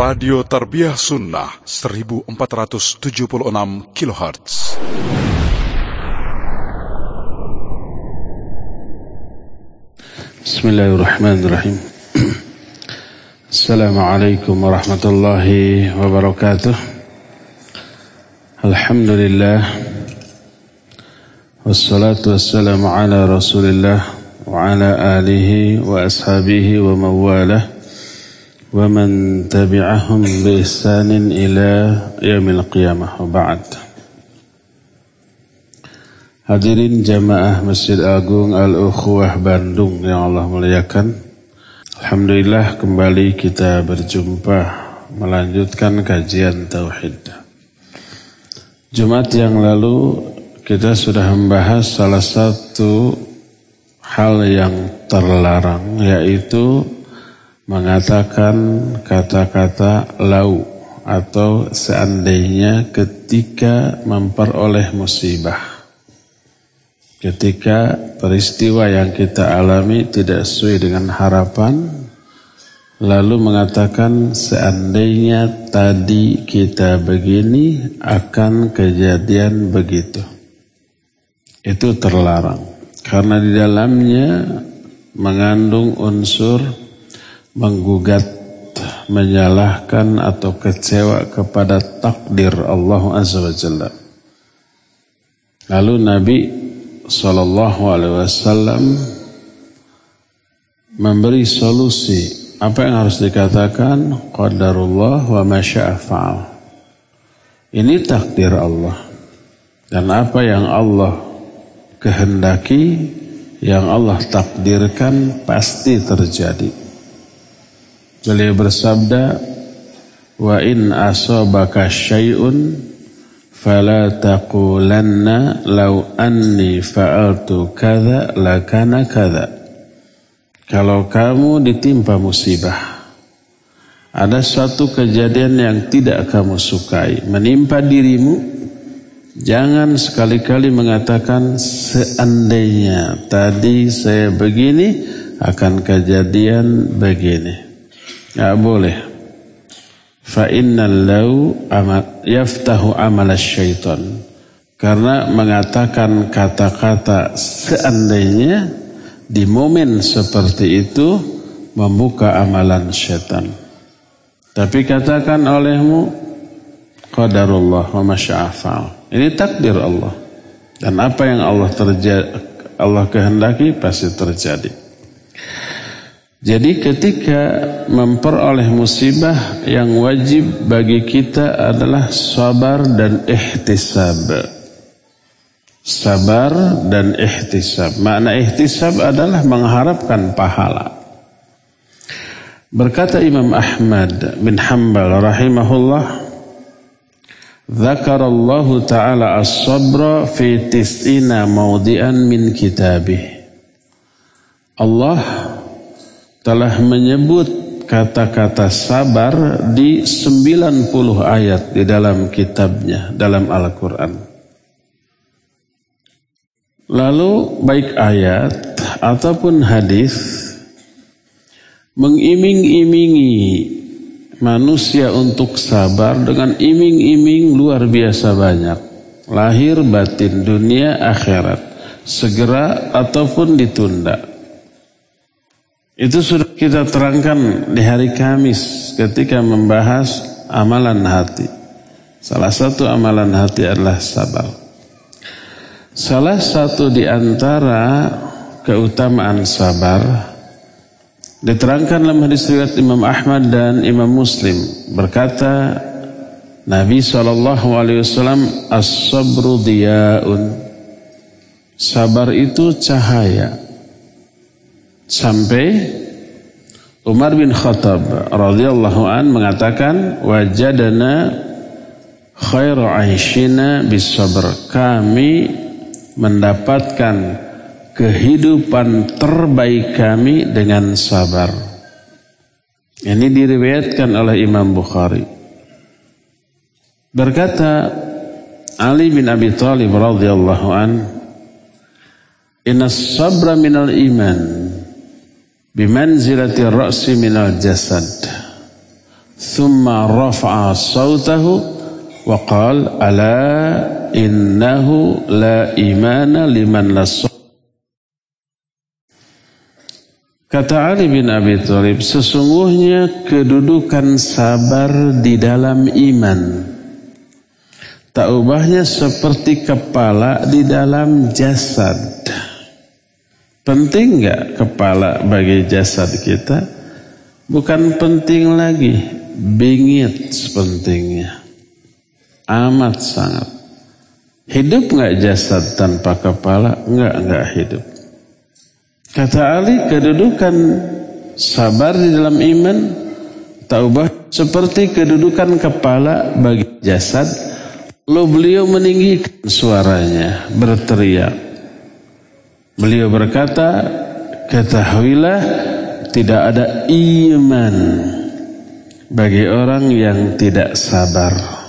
Radio Tarbiyah Sunnah 1476 kHz. بسم الله الرحمن الرحيم. السلام عليكم ورحمة الله وبركاته. الحمد لله والصلاة والسلام على رسول الله وعلى آله وأصحابه ومن والاه تبعهم بإحسان إلى يوم القيامة وبعد Hadirin jamaah Masjid Agung Al-Ukhuwah Bandung yang Allah muliakan. Alhamdulillah kembali kita berjumpa melanjutkan kajian Tauhid. Jumat yang lalu kita sudah membahas salah satu hal yang terlarang yaitu mengatakan kata-kata lau atau seandainya ketika memperoleh musibah. Ketika peristiwa yang kita alami tidak sesuai dengan harapan, lalu mengatakan seandainya tadi kita begini akan kejadian begitu. Itu terlarang. Karena di dalamnya mengandung unsur menggugat, menyalahkan atau kecewa kepada takdir Allah Azza wa Jalla. Lalu Nabi Sallallahu Alaihi Wasallam memberi solusi apa yang harus dikatakan qadarullah wa masya'afa'al. Ini takdir Allah. Dan apa yang Allah kehendaki, yang Allah takdirkan pasti terjadi. Beliau bersabda, "Wa in asabaka syai'un fala taqulanna law anni fa'altu kadza lakana kadza." Kalau kamu ditimpa musibah, ada suatu kejadian yang tidak kamu sukai menimpa dirimu, jangan sekali-kali mengatakan seandainya tadi saya begini akan kejadian begini. Gak boleh. Fa innal lau amal, yaftahu amal syaitan. Karena mengatakan kata-kata seandainya di momen seperti itu membuka amalan syaitan. Tapi katakan olehmu qadarullah wa masya'afal. Ini takdir Allah. Dan apa yang Allah terjadi Allah kehendaki pasti terjadi. Jadi ketika memperoleh musibah yang wajib bagi kita adalah sabar dan ihtisab. Sabar dan ihtisab. Makna ihtisab adalah mengharapkan pahala. Berkata Imam Ahmad bin Hanbal rahimahullah, Allah ta'ala as-sabra fi tis'ina mawdi'an min kitabih. Allah telah menyebut kata-kata sabar di 90 ayat di dalam kitabnya, dalam Al-Quran. Lalu baik ayat ataupun hadis mengiming-imingi manusia untuk sabar dengan iming-iming luar biasa banyak. Lahir batin dunia akhirat. Segera ataupun ditunda. Itu sudah kita terangkan di hari Kamis ketika membahas amalan hati. Salah satu amalan hati adalah sabar. Salah satu di antara keutamaan sabar diterangkan dalam hadis riwayat Imam Ahmad dan Imam Muslim berkata Nabi Wasallam as-sabru sabar itu cahaya sampai Umar bin Khattab radhiyallahu an mengatakan wajadana khairu aishina bisabr. Kami mendapatkan kehidupan terbaik kami dengan sabar. Ini diriwayatkan oleh Imam Bukhari. Berkata Ali bin Abi Thalib radhiyallahu an inna sabra minal iman bimanzilati ra'si minal jasad thumma rafa'a sautahu wa qala ala innahu la imana liman las Kata Ali bin Abi Thalib, sesungguhnya kedudukan sabar di dalam iman. Tak ubahnya seperti kepala di dalam jasad. Penting enggak kepala bagi jasad kita? Bukan penting lagi, bingit sepentingnya. Amat sangat. Hidup enggak jasad tanpa kepala? Enggak, enggak hidup. Kata Ali, kedudukan sabar di dalam iman taubah seperti kedudukan kepala bagi jasad. Lalu beliau meninggikan suaranya, berteriak. Beliau berkata, ketahuilah tidak ada iman bagi orang yang tidak sabar.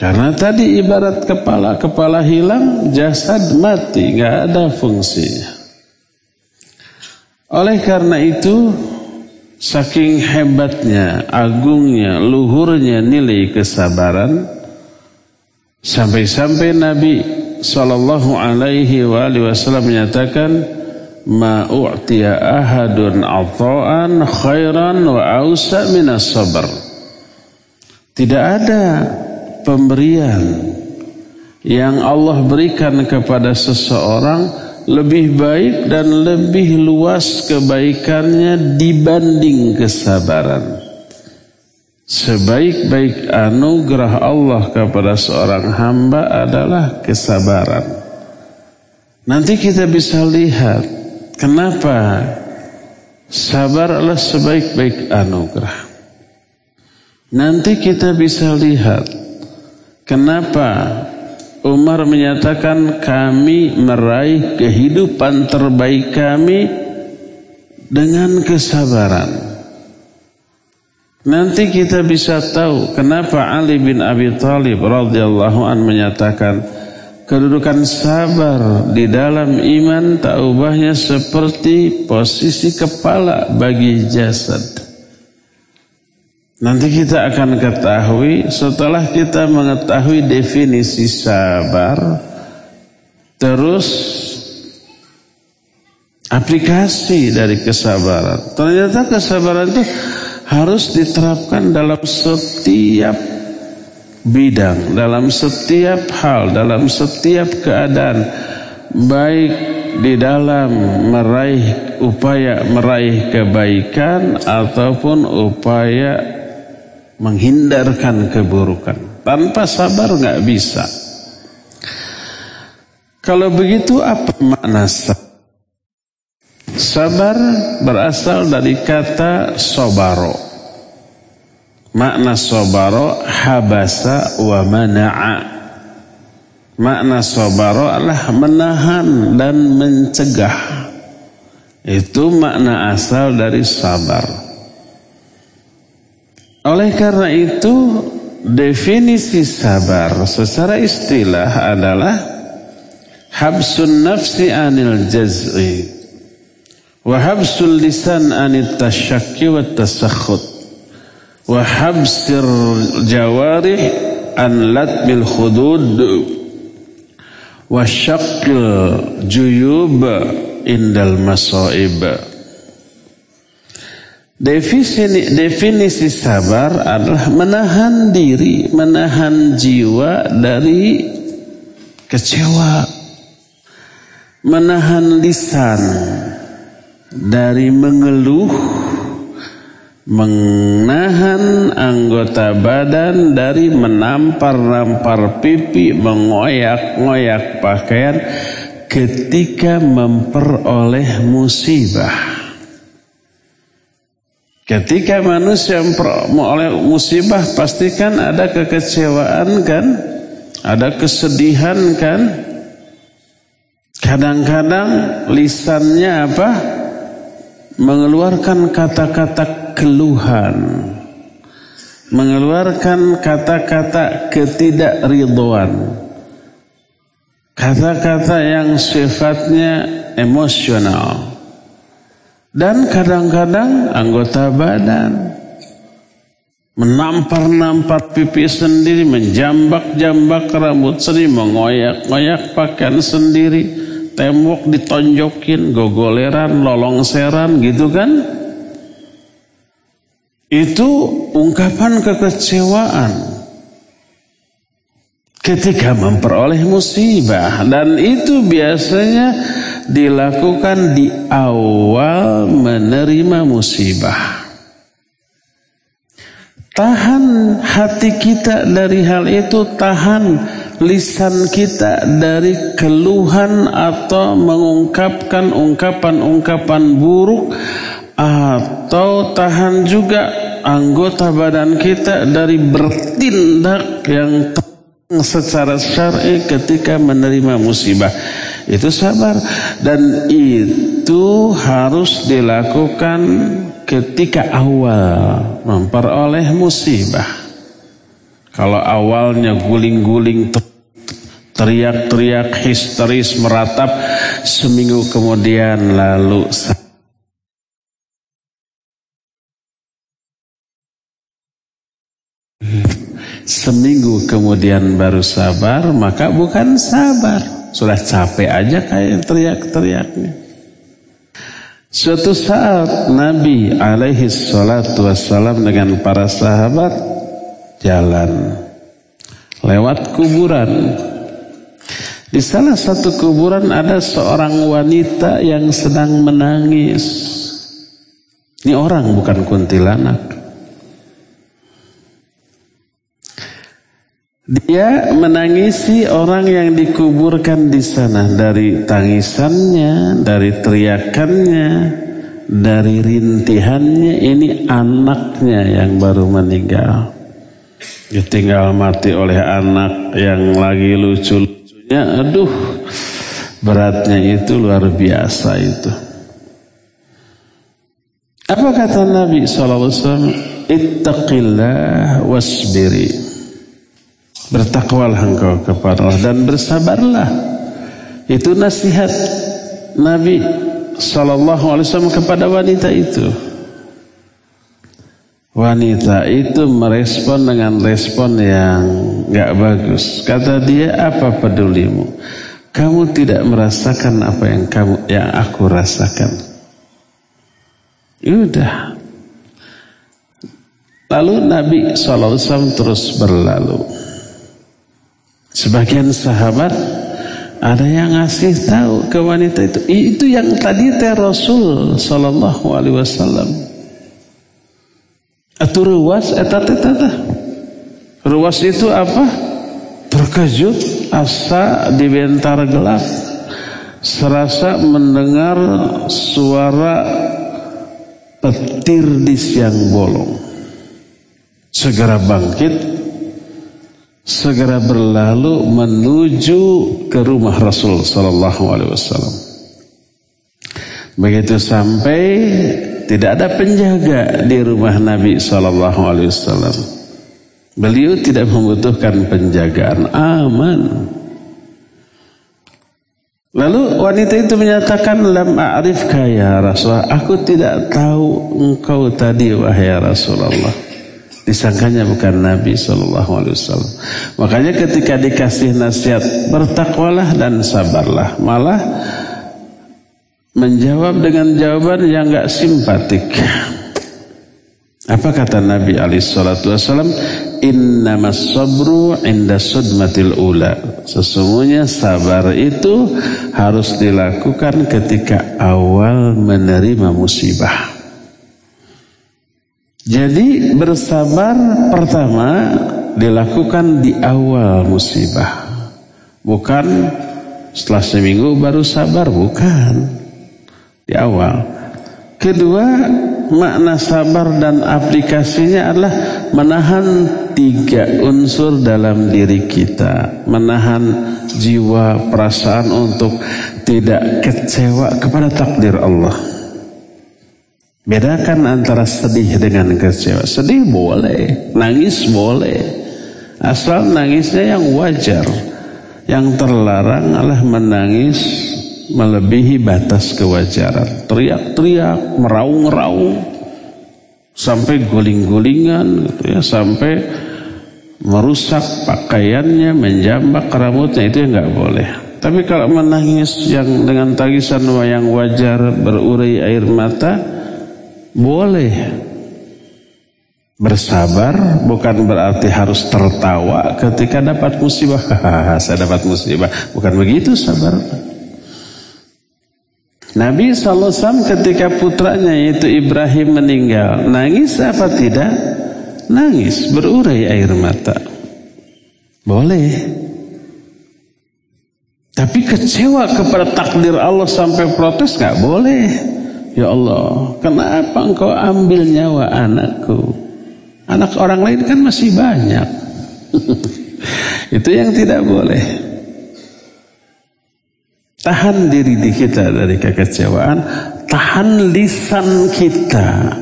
Karena tadi ibarat kepala, kepala hilang, jasad mati, nggak ada fungsinya. Oleh karena itu, saking hebatnya, agungnya, luhurnya nilai kesabaran, sampai-sampai Nabi Shallallahu Alaihi Wasallam menyatakan, ma u'tiya ahadun ata'an khairan wa ausa minas sabar. Tidak ada pemberian yang Allah berikan kepada seseorang lebih baik dan lebih luas kebaikannya dibanding kesabaran. Sebaik-baik anugerah Allah kepada seorang hamba adalah kesabaran. Nanti kita bisa lihat kenapa sabar adalah sebaik-baik anugerah. Nanti kita bisa lihat Kenapa Umar menyatakan kami meraih kehidupan terbaik kami dengan kesabaran. Nanti kita bisa tahu kenapa Ali bin Abi Thalib radhiyallahu an menyatakan kedudukan sabar di dalam iman tak ubahnya seperti posisi kepala bagi jasad. Nanti kita akan ketahui setelah kita mengetahui definisi sabar terus aplikasi dari kesabaran. Ternyata kesabaran itu harus diterapkan dalam setiap bidang, dalam setiap hal, dalam setiap keadaan baik di dalam meraih upaya meraih kebaikan ataupun upaya menghindarkan keburukan. Tanpa sabar nggak bisa. Kalau begitu apa makna sabar? Sabar berasal dari kata sobaro. Makna sobaro habasa wa mana'a. Makna sobaro adalah menahan dan mencegah. Itu makna asal dari sabar. Oleh karena itu definisi sabar secara istilah adalah habsun nafsi anil jaz'i wa habsul lisan anit tasyakki wa tasakhut. Wa habsir jawarih an latbil khudud. Wa syaqqil juyub indal masaib Definisi, definisi sabar adalah menahan diri, menahan jiwa dari kecewa, menahan lisan dari mengeluh, menahan anggota badan dari menampar-nampar pipi, mengoyak-ngoyak pakaian ketika memperoleh musibah. Ketika manusia oleh musibah pastikan ada kekecewaan kan? Ada kesedihan kan? Kadang-kadang lisannya apa? Mengeluarkan kata-kata keluhan. Mengeluarkan kata-kata ketidakridhoan. Kata-kata yang sifatnya emosional. Dan kadang-kadang anggota badan menampar-nampar pipi sendiri, menjambak-jambak rambut sendiri, mengoyak-ngoyak pakaian sendiri, tembok ditonjokin, gogoleran, lolongseran gitu kan? Itu ungkapan kekecewaan ketika memperoleh musibah dan itu biasanya dilakukan di awal menerima musibah. Tahan hati kita dari hal itu, tahan lisan kita dari keluhan atau mengungkapkan ungkapan-ungkapan buruk atau tahan juga anggota badan kita dari bertindak yang secara syar'i ketika menerima musibah. Itu sabar dan itu harus dilakukan ketika awal memperoleh musibah. Kalau awalnya guling-guling teriak-teriak histeris meratap seminggu kemudian lalu seminggu kemudian baru sabar maka bukan sabar. Sudah capek aja kayak teriak-teriaknya. Suatu saat Nabi alaihi salatu wassalam dengan para sahabat jalan lewat kuburan. Di salah satu kuburan ada seorang wanita yang sedang menangis. Ini orang bukan kuntilanak. Dia menangisi orang yang dikuburkan di sana dari tangisannya, dari teriakannya, dari rintihannya. Ini anaknya yang baru meninggal. Ditinggal mati oleh anak yang lagi lucu-lucunya. Aduh, beratnya itu luar biasa itu. Apa kata Nabi SAW? Ittaqillah wasbiri. Bertakwalah engkau kepada Allah dan bersabarlah. Itu nasihat Nabi Sallallahu Alaihi Wasallam kepada wanita itu. Wanita itu merespon dengan respon yang gak bagus. Kata dia, apa pedulimu? Kamu tidak merasakan apa yang kamu yang aku rasakan. Udah. Lalu Nabi SAW terus berlalu. Sebagian sahabat ada yang ngasih tahu ke wanita itu. Itu yang tadi teh Rasul sallallahu. Atu ruas eta teh Ruas itu apa? Terkejut asa di bentar gelap. Serasa mendengar suara petir di siang bolong. Segera bangkit segera berlalu menuju ke rumah Rasul Sallallahu Alaihi Wasallam. Begitu sampai tidak ada penjaga di rumah Nabi Sallallahu Alaihi Wasallam. Beliau tidak membutuhkan penjagaan, aman. Lalu wanita itu menyatakan lam a'rifka ya Rasulullah. Aku tidak tahu engkau tadi wahai Rasulullah. Disangkanya bukan Nabi Shallallahu Alaihi Wasallam. Makanya ketika dikasih nasihat bertakwalah dan sabarlah, malah menjawab dengan jawaban yang gak simpatik. Apa kata Nabi alaihi salatu wasallam? Innamas sabru inda sudmatil ula. Sesungguhnya sabar itu harus dilakukan ketika awal menerima musibah. Jadi bersabar pertama dilakukan di awal musibah. Bukan setelah seminggu baru sabar, bukan. Di awal. Kedua, makna sabar dan aplikasinya adalah menahan tiga unsur dalam diri kita. Menahan jiwa, perasaan untuk tidak kecewa kepada takdir Allah. Bedakan antara sedih dengan kecewa. Sedih boleh, nangis boleh. Asal nangisnya yang wajar. Yang terlarang adalah menangis melebihi batas kewajaran. Teriak-teriak, meraung-raung. sampai guling-gulingan gitu ya, sampai merusak pakaiannya, menjambak rambutnya itu nggak boleh. Tapi kalau menangis yang dengan tangisan yang wajar berurai air mata boleh. Bersabar bukan berarti harus tertawa ketika dapat musibah. Saya dapat musibah. Bukan begitu sabar. Nabi SAW ketika putranya yaitu Ibrahim meninggal. Nangis apa tidak? Nangis. Berurai air mata. Boleh. Tapi kecewa kepada takdir Allah sampai protes nggak boleh. Ya Allah, kenapa engkau ambil nyawa anakku? Anak orang lain kan masih banyak. Itu yang tidak boleh. Tahan diri di kita dari kekecewaan, tahan lisan kita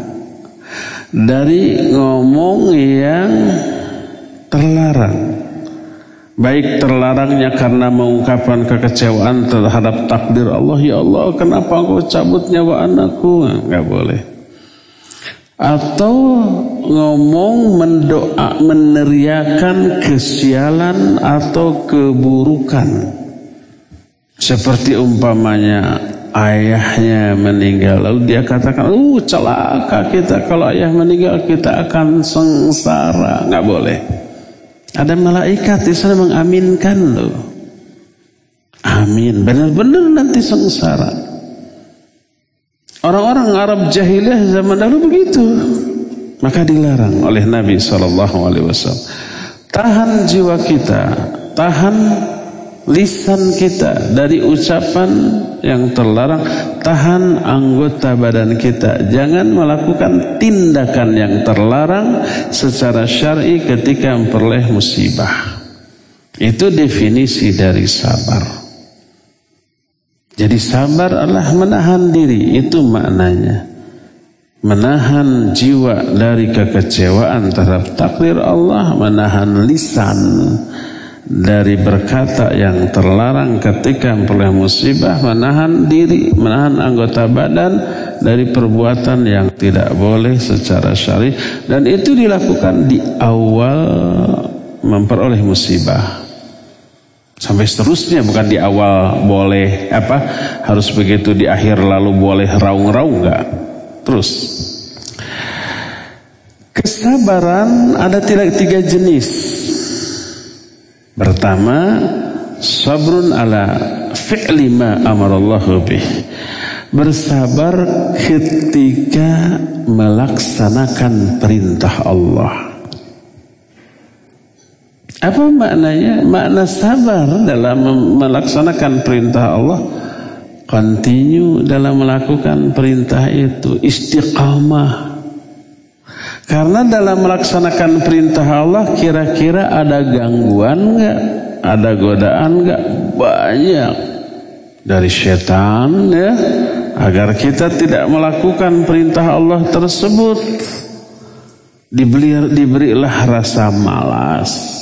dari ngomong yang terlarang. Baik terlarangnya karena mengungkapkan kekecewaan terhadap takdir Allah. Ya Allah, kenapa engkau cabut nyawa anakku? Enggak boleh atau ngomong mendoa meneriakan kesialan atau keburukan seperti umpamanya ayahnya meninggal lalu dia katakan uh celaka kita. Kalau ayah meninggal kita akan sengsara. Nggak boleh. Ada malaikat di sana mengaminkan loh. Amin. Benar-benar nanti sengsara. Orang-orang Arab jahiliyah zaman dahulu begitu. Maka dilarang oleh Nabi SAW. Tahan jiwa kita, tahan lisan kita dari ucapan yang terlarang, tahan anggota badan kita. Jangan melakukan tindakan yang terlarang secara syar'i ketika memperoleh musibah. Itu definisi dari sabar. Jadi sabar adalah menahan diri, itu maknanya. Menahan jiwa dari kekecewaan terhadap takdir Allah, menahan lisan dari berkata yang terlarang ketika memperoleh musibah, menahan diri, menahan anggota badan dari perbuatan yang tidak boleh secara syar'i dan itu dilakukan di awal memperoleh musibah. Sampai seterusnya bukan di awal boleh apa harus begitu di akhir lalu boleh raung-raung enggak. Terus kesabaran ada tiga, tiga jenis. Pertama sabrun ala fi'li ma amarallahu bih. Bersabar ketika melaksanakan perintah Allah. Apa maknanya? Makna sabar dalam melaksanakan perintah Allah. Continue dalam melakukan perintah itu. Istiqamah. Karena dalam melaksanakan perintah Allah kira-kira ada gangguan enggak? Ada godaan enggak? Banyak. Dari setan ya. Agar kita tidak melakukan perintah Allah tersebut. Diberi, diberilah rasa malas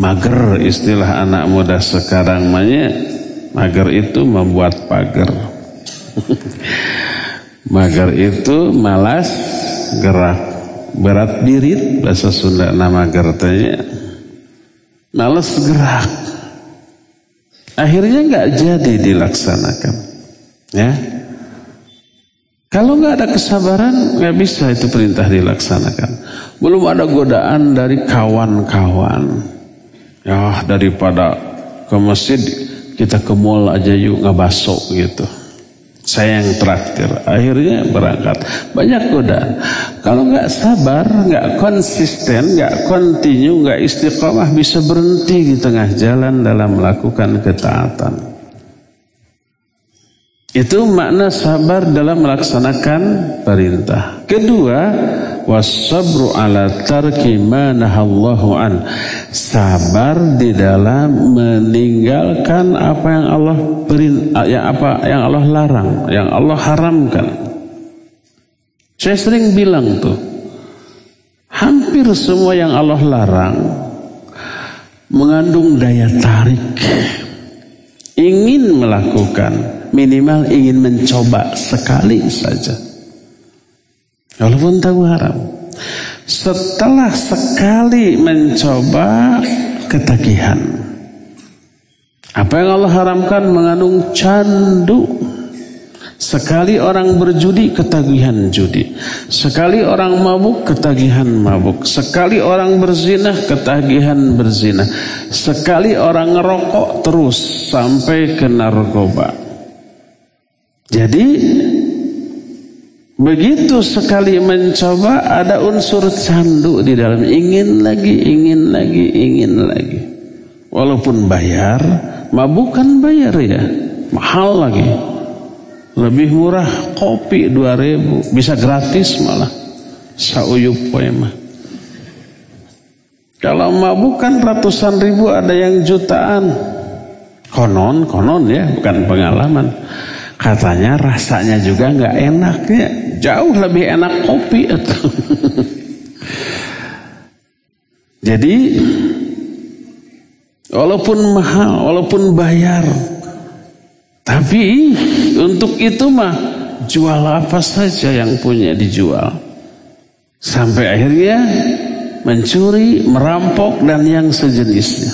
Mager istilah anak muda sekarang manya mager itu membuat pagar. mager itu malas gerak berat diri bahasa Sunda nama gertanya. Malas gerak. Akhirnya nggak jadi dilaksanakan. Ya. Kalau nggak ada kesabaran nggak bisa itu perintah dilaksanakan. Belum ada godaan dari kawan-kawan. Ya daripada ke masjid kita ke mall aja yuk ngabaso gitu. Saya yang traktir. Akhirnya berangkat. Banyak godaan. Kalau nggak sabar, nggak konsisten, nggak kontinu, nggak istiqomah, bisa berhenti di tengah jalan dalam melakukan ketaatan. Itu makna sabar dalam melaksanakan perintah. Kedua, wasabru ala tarki an. Sabar di dalam meninggalkan apa yang Allah perin, yang apa yang Allah larang, yang Allah haramkan. Saya sering bilang tuh, hampir semua yang Allah larang mengandung daya tarik. Ingin melakukan minimal ingin mencoba sekali saja. Walaupun tahu haram. Setelah sekali mencoba ketagihan. Apa yang Allah haramkan mengandung candu. Sekali orang berjudi, ketagihan judi. Sekali orang mabuk, ketagihan mabuk. Sekali orang berzina, ketagihan berzina. Sekali orang ngerokok terus sampai ke narkoba. Jadi begitu sekali mencoba ada unsur candu di dalam. Ingin lagi, ingin lagi, ingin lagi. Walaupun bayar, mabuk kan bayar ya, mahal lagi. Lebih murah kopi 2000 Bisa gratis malah. Sauyup poema Kalau mabuk kan ratusan ribu Ada yang jutaan. Konon, konon ya Bukan pengalaman Katanya rasanya juga nggak enak ya Jauh lebih enak kopi atau Jadi Walaupun mahal Walaupun bayar tapi untuk itu mah jual apa saja yang punya dijual. Sampai akhirnya mencuri, merampok dan yang sejenisnya.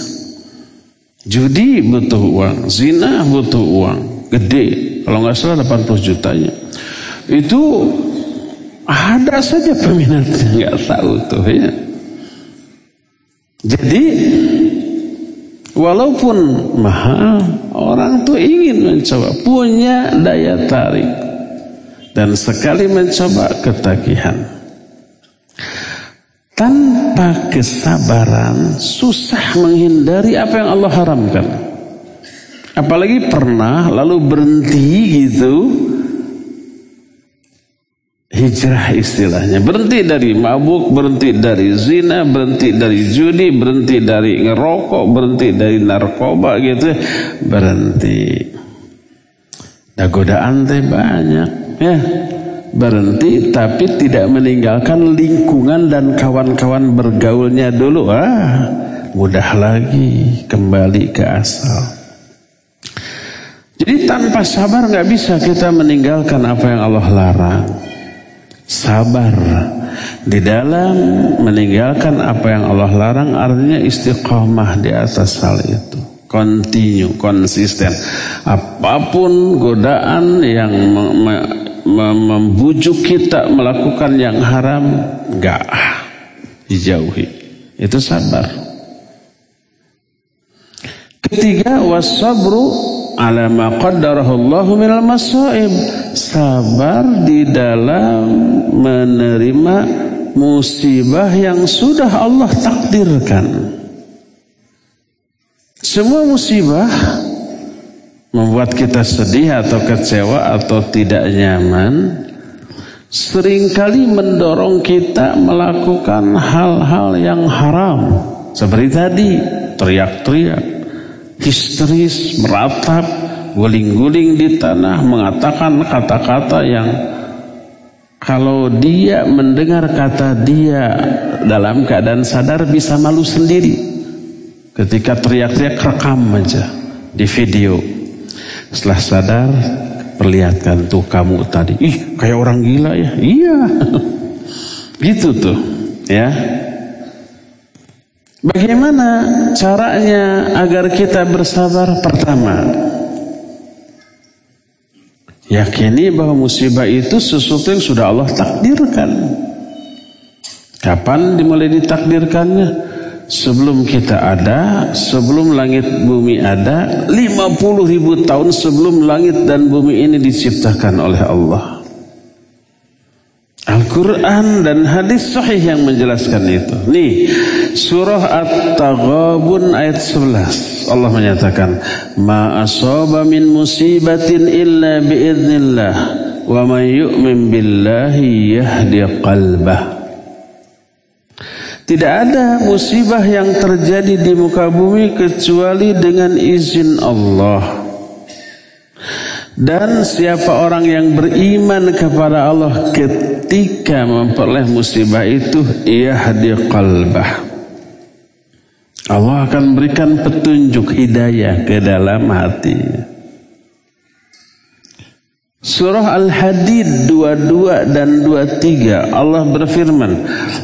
Judi butuh uang, zina butuh uang, gede. Kalau nggak salah 80 jutanya. Itu ada saja peminatnya nggak tahu tuh ya. Jadi Walaupun mahal, orang tuh ingin mencoba, punya daya tarik. Dan sekali mencoba ketagihan. Tanpa kesabaran, susah menghindari apa yang Allah haramkan. Apalagi pernah lalu berhenti gitu, hijrah istilahnya. Berhenti dari mabuk, berhenti dari zina, berhenti dari judi, berhenti dari ngerokok, berhenti dari narkoba gitu. Berhenti. Nah godaan teh banyak ya. Berhenti tapi tidak meninggalkan lingkungan dan kawan-kawan bergaulnya dulu. Ah, mudah lagi kembali ke asal. Jadi tanpa sabar nggak bisa kita meninggalkan apa yang Allah larang. Sabar di dalam meninggalkan apa yang Allah larang artinya istiqomah di atas hal itu. Continue konsisten. Apa pun godaan yang membujuk kita melakukan yang haram enggak dijauhi. Itu sabar. Ketiga wasabru ala ma minal masaib. Sabar di dalam menerima musibah yang sudah Allah takdirkan. Semua musibah membuat kita sedih atau kecewa atau tidak nyaman sering kali mendorong kita melakukan hal-hal yang haram. Seperti tadi teriak-teriak histeris, meratap, guling-guling di tanah, mengatakan kata-kata yang kalau dia mendengar kata dia dalam keadaan sadar bisa malu sendiri. Ketika teriak-teriak rekam aja di video. Setelah sadar perlihatkan tuh kamu tadi. Ih kayak orang gila ya. Iya. gitu tuh ya. Bagaimana caranya agar kita bersabar? Pertama, yakini bahwa musibah itu sesuatu yang sudah Allah takdirkan. Kapan dimulai ditakdirkannya? Sebelum kita ada, sebelum langit bumi ada, 50 ribu tahun sebelum langit dan bumi ini diciptakan oleh Allah. Al-Quran dan hadis sahih yang menjelaskan itu. Nih, surah At-Taghabun ayat 11. Allah menyatakan, Ma asaba min musibatin illa biiznillah, wa man yu'min billahi yahdi qalbah. Tidak ada musibah yang terjadi di muka bumi kecuali dengan izin Allah. Dan siapa orang yang beriman kepada Allah ketika memperoleh musibah itu ia hadir qalbah. Allah akan berikan petunjuk hidayah ke dalam hati. Surah Al-Hadid 22 dan 23 Allah berfirman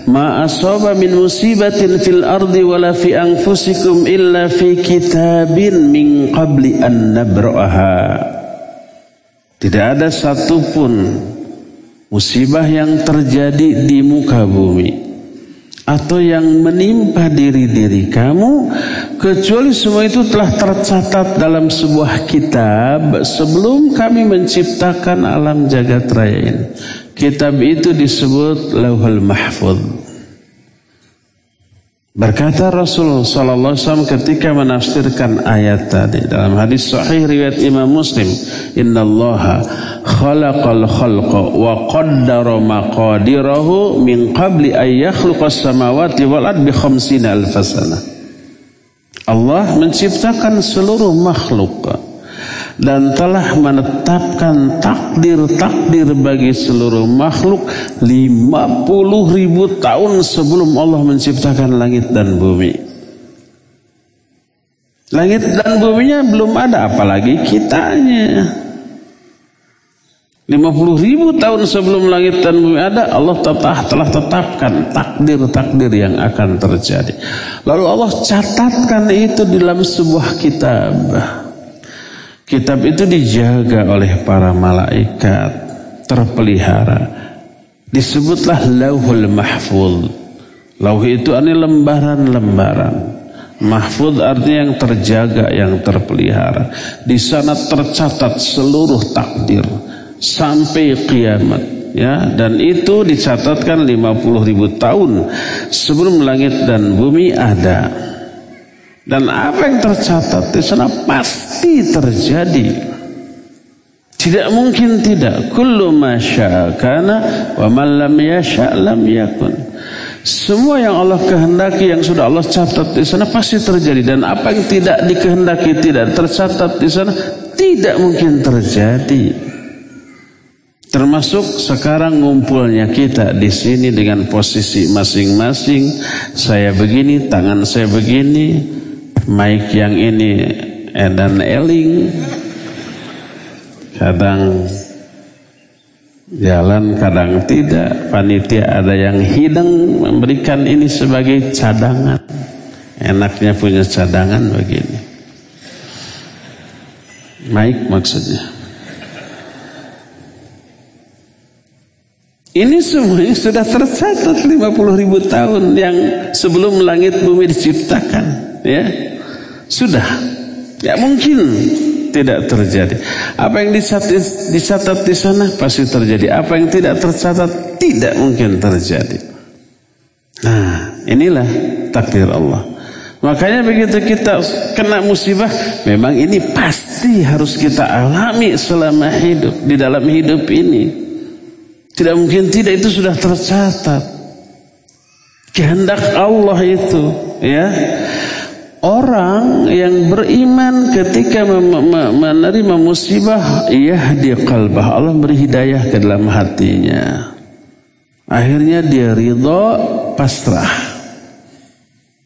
Ma asaba min musibatin fil ardi wala fi anfusikum illa fi kitabin min qabli an nabra'aha Tidak ada satupun musibah yang terjadi di muka bumi atau yang menimpa diri-diri kamu kecuali semua itu telah tercatat dalam sebuah kitab sebelum kami menciptakan alam jagat raya ini. Kitab itu disebut Lauhul Mahfuz. Berkata Rasul sallallahu alaihi wasallam ketika menafsirkan ayat tadi dalam hadis sahih riwayat Imam Muslim, "Innallaha khalaqal khalqa wa qaddara maqadirahu min qabli ay yakhluqas samawati wal ardi bi khamsina alfasana." Allah menciptakan seluruh makhluk dan telah menetapkan takdir-takdir bagi seluruh makhluk 50 ribu tahun sebelum Allah menciptakan langit dan bumi. Langit dan buminya belum ada apalagi kitanya. 50 ribu tahun sebelum langit dan bumi ada Allah tetap, telah tetapkan takdir-takdir yang akan terjadi. Lalu Allah catatkan itu dalam sebuah kitab. Kitab itu dijaga oleh para malaikat, terpelihara. Disebutlah Lauhul Mahfuz. Lauh itu ini lembaran-lembaran. Mahfud artinya yang terjaga, yang terpelihara. Di sana tercatat seluruh takdir sampai kiamat. Ya, dan itu dicatatkan 50 ribu tahun sebelum langit dan bumi ada. Dan apa yang tercatat di sana pasti terjadi. Tidak mungkin tidak. Kullu ma kana wa man lam yakun. Semua yang Allah kehendaki yang sudah Allah catat di sana pasti terjadi dan apa yang tidak dikehendaki tidak tercatat di sana tidak mungkin terjadi. Termasuk sekarang ngumpulnya kita di sini dengan posisi masing-masing. Saya begini, tangan saya begini, Mike yang ini edan eling. Kadang jalan kadang tidak. Panitia ada yang hidang memberikan ini sebagai cadangan. Enaknya punya cadangan begini. Mike maksudnya. Ini semuanya sudah tercatat 50 ribu tahun yang sebelum langit bumi diciptakan. Ya, sudah. Ya mungkin tidak terjadi. Apa yang dicatat, dicatat di sana pasti terjadi. Apa yang tidak tercatat tidak mungkin terjadi. Nah, inilah takdir Allah. Makanya begitu kita kena musibah, memang ini pasti harus kita alami selama hidup di dalam hidup ini. Tidak mungkin tidak itu sudah tercatat. Kehendak Allah itu, ya. Orang yang beriman ketika menerima musibah yahdi qalbah Allah beri hidayah ke dalam hatinya. Akhirnya dia ridho pasrah.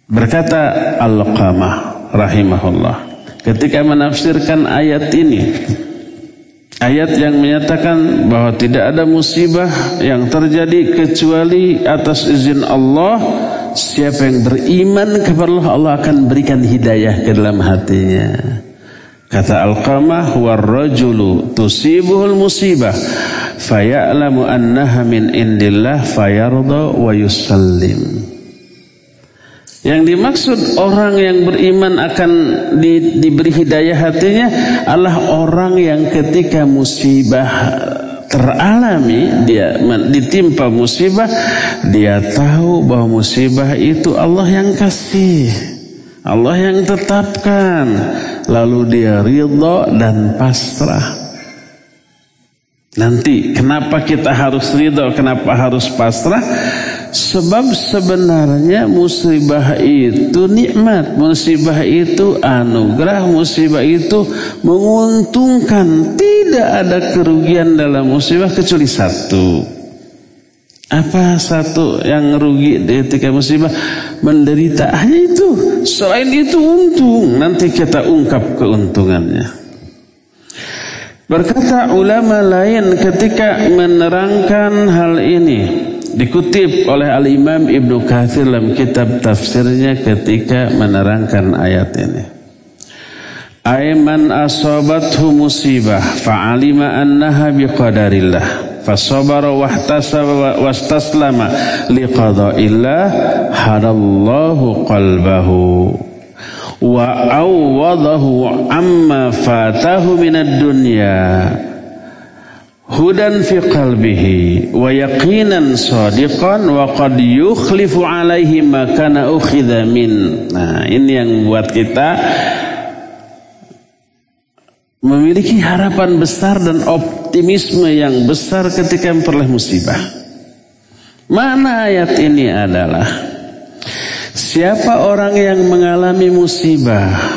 Berkata Al-Qamah rahimahullah ketika menafsirkan ayat ini ayat yang menyatakan bahwa tidak ada musibah yang terjadi kecuali atas izin Allah Siapa yang beriman kepada Allah Allah akan berikan hidayah ke dalam hatinya. Kata Al-Qamah warrajulu tusibuhul musibah faya'lamu annaha min indillah fayarda wa yusallim. Yang dimaksud orang yang beriman akan di, diberi hidayah hatinya adalah orang yang ketika musibah teralami dia ditimpa musibah dia tahu bahwa musibah itu Allah yang kasih Allah yang tetapkan. Lalu dia ridho dan pasrah. Nanti kenapa kita harus ridho kenapa harus pasrah Sebab sebenarnya musibah itu nikmat, musibah itu anugerah, musibah itu menguntungkan. Tidak ada kerugian dalam musibah kecuali satu. Apa satu yang rugi ketika musibah menderita hanya itu. Selain itu untung, nanti kita ungkap keuntungannya. Berkata ulama lain ketika menerangkan hal ini dikutip oleh Al-Imam Ibnu Katsir dalam kitab tafsirnya ketika menerangkan ayat ini. Aiman asabathu musibah fa'alima annaha biqadarillah. Fasabara wahtasaba wastaslama liqada'illah hadallahu qalbahu. Wa awwadahu amma fatahu minad dunya hudan fi qalbihi wa yaqinan sadiqan wa qad yukhlifu alaihi ma kana ukhidha min. Nah ini yang buat kita memiliki harapan besar dan optimisme yang besar ketika memperoleh musibah. Mana ayat ini adalah siapa orang yang mengalami musibah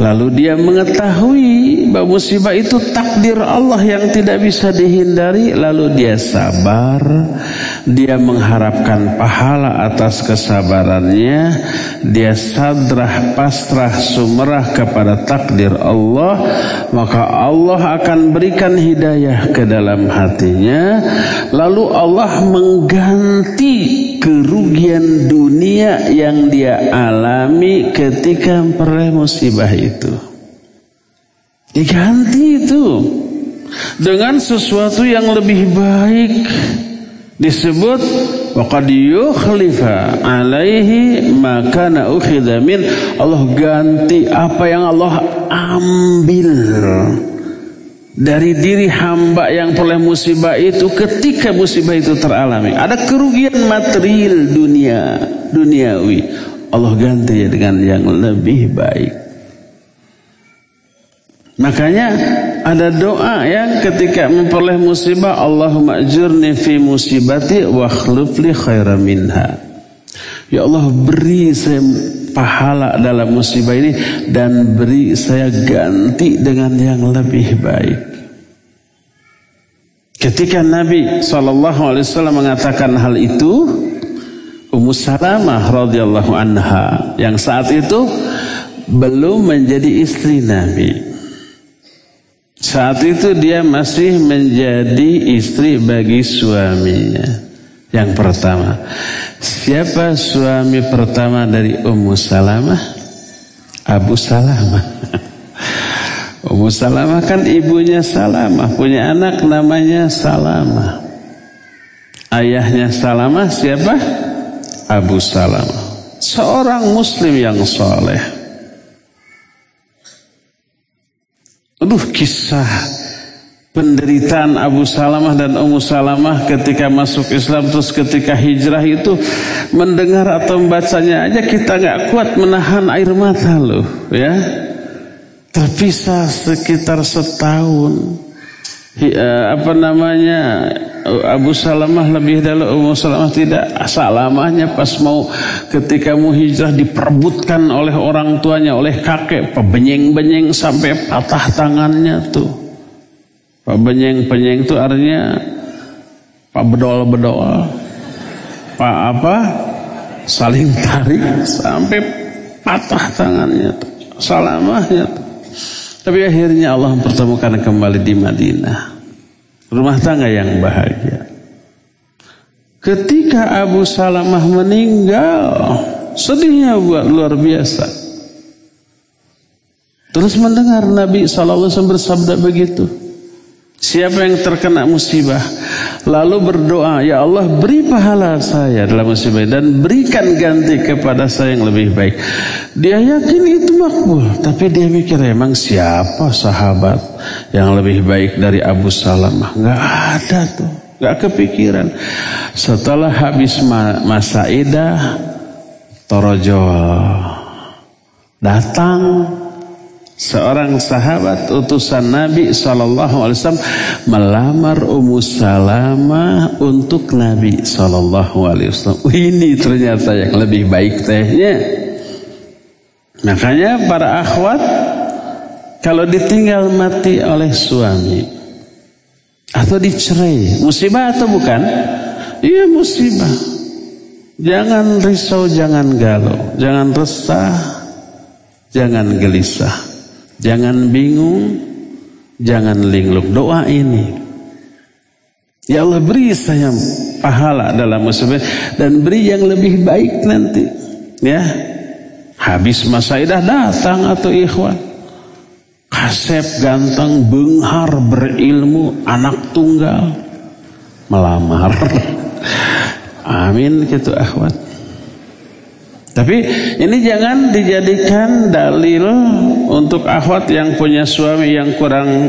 Lalu dia mengetahui bahwa musibah itu takdir Allah yang tidak bisa dihindari. Lalu dia sabar. Dia mengharapkan pahala atas kesabarannya. Dia sadrah, pasrah, sumerah kepada takdir Allah. Maka Allah akan berikan hidayah ke dalam hatinya. Lalu Allah mengganti kerugian dunia yang dia alami ketika memperoleh musibah itu. Diganti itu dengan sesuatu yang lebih baik. Disebut waqad yukhlifa alaihi maka na min. Allah ganti apa yang Allah ambil dari diri hamba yang oleh musibah itu ketika musibah itu teralami ada kerugian material dunia duniawi. Allah ganti dengan yang lebih baik. Makanya ada doa yang ketika memperoleh musibah Allahumma ajurni fi musibati wa khlufli khairan minha. Ya Allah beri saya pahala dalam musibah ini dan beri saya ganti dengan yang lebih baik. Ketika Nabi saw mengatakan hal itu, Ummu Salamah radhiyallahu anha yang saat itu belum menjadi istri Nabi. Saat itu dia masih menjadi istri bagi suaminya. Yang pertama, siapa suami pertama dari Ummu Salamah? Abu Salamah. Ummu Salamah kan ibunya Salamah, punya anak namanya Salamah. Ayahnya Salamah siapa? Abu Salamah. Seorang muslim yang soleh. Aduh kisah penderitaan Abu Salamah dan Ummu Salamah ketika masuk Islam terus ketika hijrah itu mendengar atau membacanya aja kita nggak kuat menahan air mata loh ya. Terpisah sekitar setahun. Eh, apa namanya Abu Salamah lebih dahulu Ummu Salamah tidak salamahnya pas mau ketika mau hijrah diperbutkan oleh orang tuanya oleh kakek pebenyeng-benyeng sampai patah tangannya tuh Pak Benyeng-penyeng itu artinya Pak bedol-bedol. Pak apa? Saling tarik sampai patah tangannya. Salamahnya. Tapi akhirnya Allah mempertemukan kembali di Madinah. Rumah tangga yang bahagia. Ketika Abu Salamah meninggal, sedihnya buat luar biasa. Terus mendengar Nabi SAW bersabda begitu. Siapa yang terkena musibah lalu berdoa, ya Allah beri pahala saya dalam musibah dan berikan ganti kepada saya yang lebih baik. Dia yakin itu makbul, tapi dia mikir emang siapa sahabat yang lebih baik dari Abu Salamah? Enggak ada tuh, enggak kepikiran. Setelah habis masa idah, Torojol datang seorang sahabat utusan Nabi Shallallahu Alaihi Wasallam melamar Ummu Salamah untuk Nabi Shallallahu Alaihi Wasallam. Ini ternyata yang lebih baik tehnya. Makanya para akhwat kalau ditinggal mati oleh suami atau dicerai, musibah atau bukan? Iya musibah. Jangan risau, jangan galau, jangan resah, jangan gelisah. Jangan bingung, Jangan linglung doa ini. Ya Allah beri saya pahala dalam musibah dan beri yang lebih baik nanti. Ya. Habis masa idah datang atau ikhwan. Kasep ganteng, benghar, berilmu, anak tunggal. Melamar. Amin gitu akhwat. Tapi ini jangan dijadikan dalil untuk akhwat yang punya suami yang kurang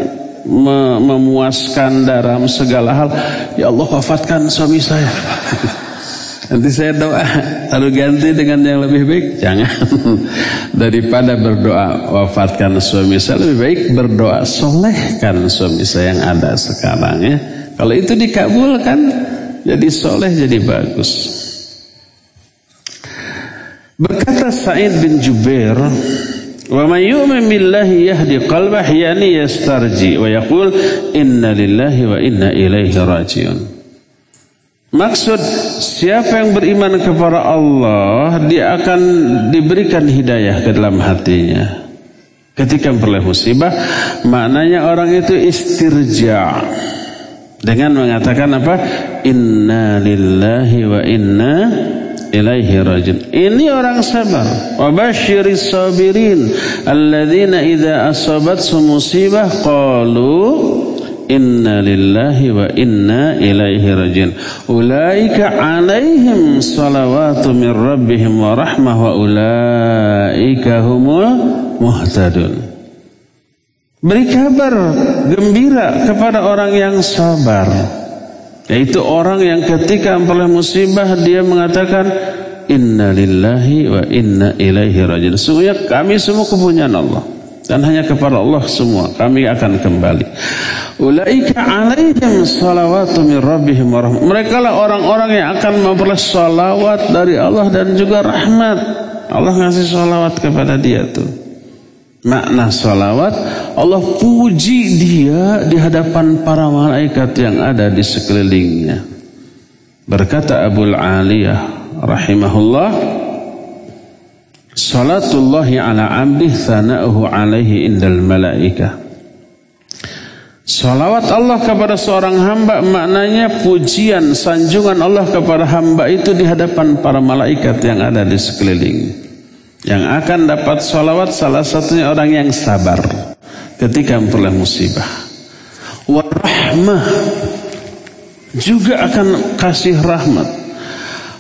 memuaskan dalam segala hal. Ya Allah wafatkan suami saya. Nanti saya doa lalu ganti dengan yang lebih baik. Jangan daripada berdoa wafatkan suami saya lebih baik berdoa solehkan suami saya yang ada sekarang ya. Kalau itu dikabulkan jadi soleh jadi bagus. Berkata Said bin Jubair Wa man yu'min billahi yahdi qalbah yani yastarji wa yaqul inna lillahi wa inna ilaihi rajiun. Maksud siapa yang beriman kepada Allah dia akan diberikan hidayah ke dalam hatinya. Ketika memperoleh musibah maknanya orang itu istirja dengan mengatakan apa? Inna lillahi wa inna ilaihi rajun. Ini orang sabar. Wa basyiris sabirin alladzina idza asabat musibah qalu inna lillahi wa inna ilaihi rajun. Ulaika alaihim salawatu min rabbihim wa rahmah wa ulaika humul muhtadun. Beri kabar gembira kepada orang yang sabar. Yaitu orang yang ketika memperoleh musibah dia mengatakan Inna lillahi wa inna ilaihi rajin. Sungguhnya kami semua kepunyaan Allah dan hanya kepada Allah semua kami akan kembali. Ulaika alaihim salawatu min rabbihim wa Mereka lah orang-orang yang akan memperoleh salawat dari Allah dan juga rahmat. Allah ngasih salawat kepada dia tuh makna salawat Allah puji dia di hadapan para malaikat yang ada di sekelilingnya. Berkata Abu Aliyah rahimahullah salatullahi ala abdi thana'uhu alaihi indal malaikah Salawat Allah kepada seorang hamba maknanya pujian sanjungan Allah kepada hamba itu di hadapan para malaikat yang ada di sekelilingnya yang akan dapat salawat salah satunya orang yang sabar ketika memperoleh musibah. Warahmah juga akan kasih rahmat.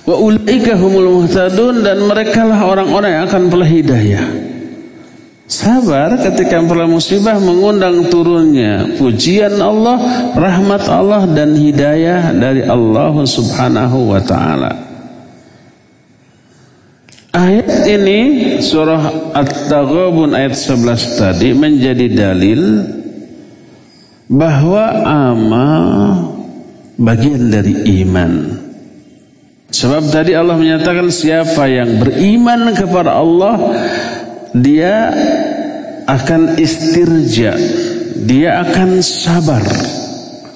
Wa ulaika humul muhtadun dan mereka lah orang-orang yang akan memperoleh hidayah. Sabar ketika memperoleh musibah mengundang turunnya pujian Allah, rahmat Allah dan hidayah dari Allah Subhanahu wa taala. Ayat ini surah At-Taghabun ayat 11 tadi menjadi dalil bahwa amal bagian dari iman. Sebab tadi Allah menyatakan siapa yang beriman kepada Allah dia akan istirja, dia akan sabar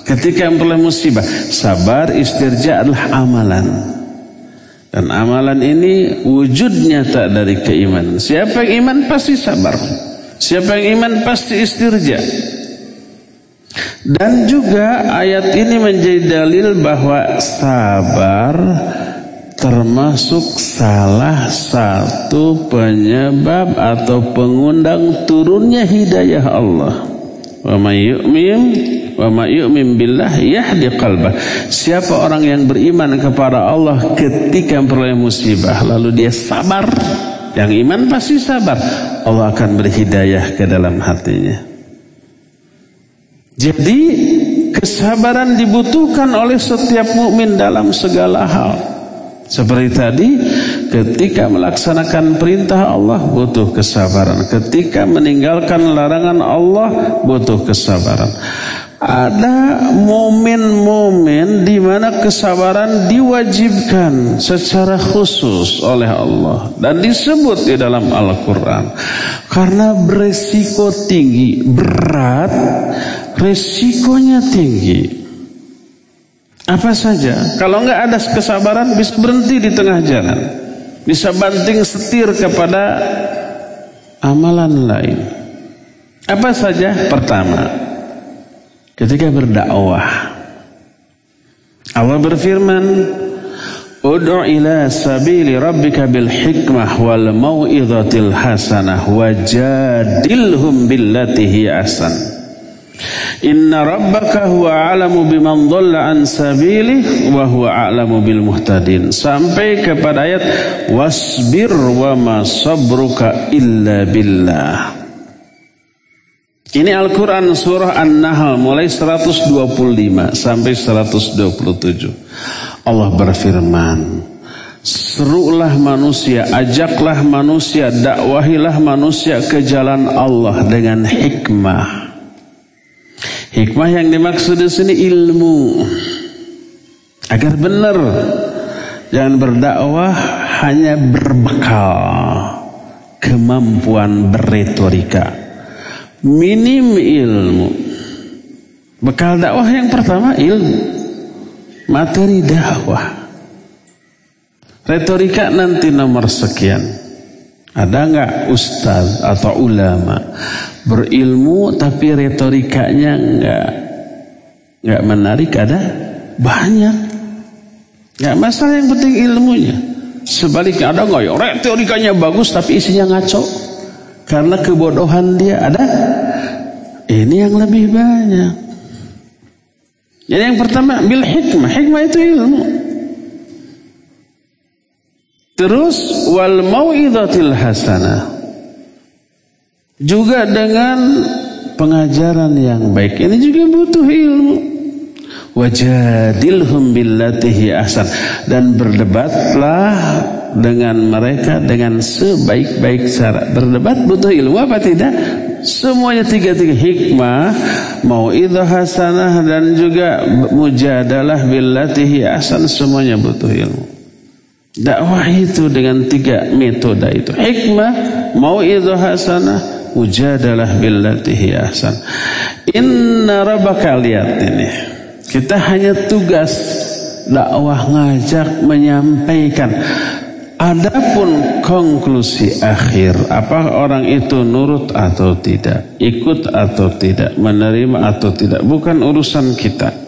ketika memperoleh musibah. Sabar istirja adalah amalan. Dan amalan ini wujud nyata dari keimanan. Siapa yang iman pasti sabar. Siapa yang iman pasti istirja. Dan juga ayat ini menjadi dalil bahwa sabar termasuk salah satu penyebab atau pengundang turunnya hidayah Allah. Wa may yu'min Wa ma yu'min billah yahdi qalbah. Siapa orang yang beriman kepada Allah ketika memperoleh musibah lalu dia sabar, yang iman pasti sabar, Allah akan beri hidayah ke dalam hatinya. Jadi kesabaran dibutuhkan oleh setiap mukmin dalam segala hal. Seperti tadi, ketika melaksanakan perintah Allah butuh kesabaran. Ketika meninggalkan larangan Allah butuh kesabaran. Ada momen-momen di mana kesabaran diwajibkan secara khusus oleh Allah dan disebut di dalam Al-Qur'an. Karena beresiko tinggi, berat, resikonya tinggi. Apa saja? Kalau nggak ada kesabaran bisa berhenti di tengah jalan. Bisa banting setir kepada amalan lain. Apa saja? Pertama, ketika berdakwah. Allah berfirman, Ud'u ila sabili rabbika bil hikmah wal mau'izatil hasanah wajadilhum billati hi ahsan. Inna rabbaka huwa a'lamu biman dhalla an sabilih wa huwa a'lamu bil muhtadin. Sampai kepada ayat wasbir wa ma sabruka illa billah. Ini Al-Quran surah An-Nahl mulai 125 sampai 127. Allah berfirman, Serulah manusia, ajaklah manusia, dakwahilah manusia ke jalan Allah dengan hikmah Hikmah yang dimaksud di sini ilmu. Agar benar. Jangan berdakwah hanya berbekal kemampuan berretorika. Minim ilmu. Bekal dakwah yang pertama ilmu. Materi dakwah. Retorika nanti nomor sekian. Ada nggak ustaz atau ulama berilmu tapi retorikanya nggak nggak menarik ada banyak nggak masalah yang penting ilmunya sebaliknya ada nggak ya retorikanya bagus tapi isinya ngaco karena kebodohan dia ada ini yang lebih banyak jadi yang pertama bil hikmah hikmah itu ilmu terus wal mau'izatil hasanah juga dengan pengajaran yang baik. Ini juga butuh ilmu. Wajadilhum billatihi ahsan. Dan berdebatlah dengan mereka dengan sebaik-baik cara. Berdebat butuh ilmu apa tidak? Semuanya tiga-tiga hikmah, mau itu hasanah dan juga mujadalah billatihi ahsan semuanya butuh ilmu. Dakwah itu dengan tiga metode itu. Hikmah, mau itu hasanah, Ujadalah billatihi ahsan. Inna rabbaka lihat ini. Kita hanya tugas dakwah ngajak menyampaikan. Adapun konklusi akhir, apa orang itu nurut atau tidak, ikut atau tidak, menerima atau tidak, bukan urusan kita.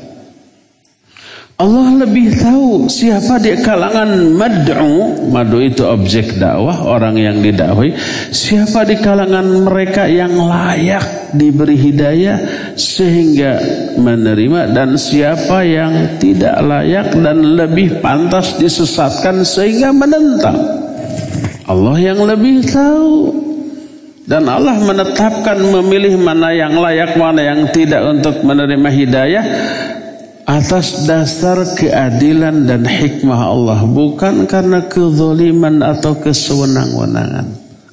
Allah lebih tahu siapa di kalangan mad'u, madu itu objek dakwah, orang yang didakwahi, siapa di kalangan mereka yang layak diberi hidayah sehingga menerima dan siapa yang tidak layak dan lebih pantas disesatkan sehingga menentang. Allah yang lebih tahu. Dan Allah menetapkan memilih mana yang layak, mana yang tidak untuk menerima hidayah atas dasar keadilan dan hikmah Allah bukan karena kezaliman atau kesewenang-wenangan.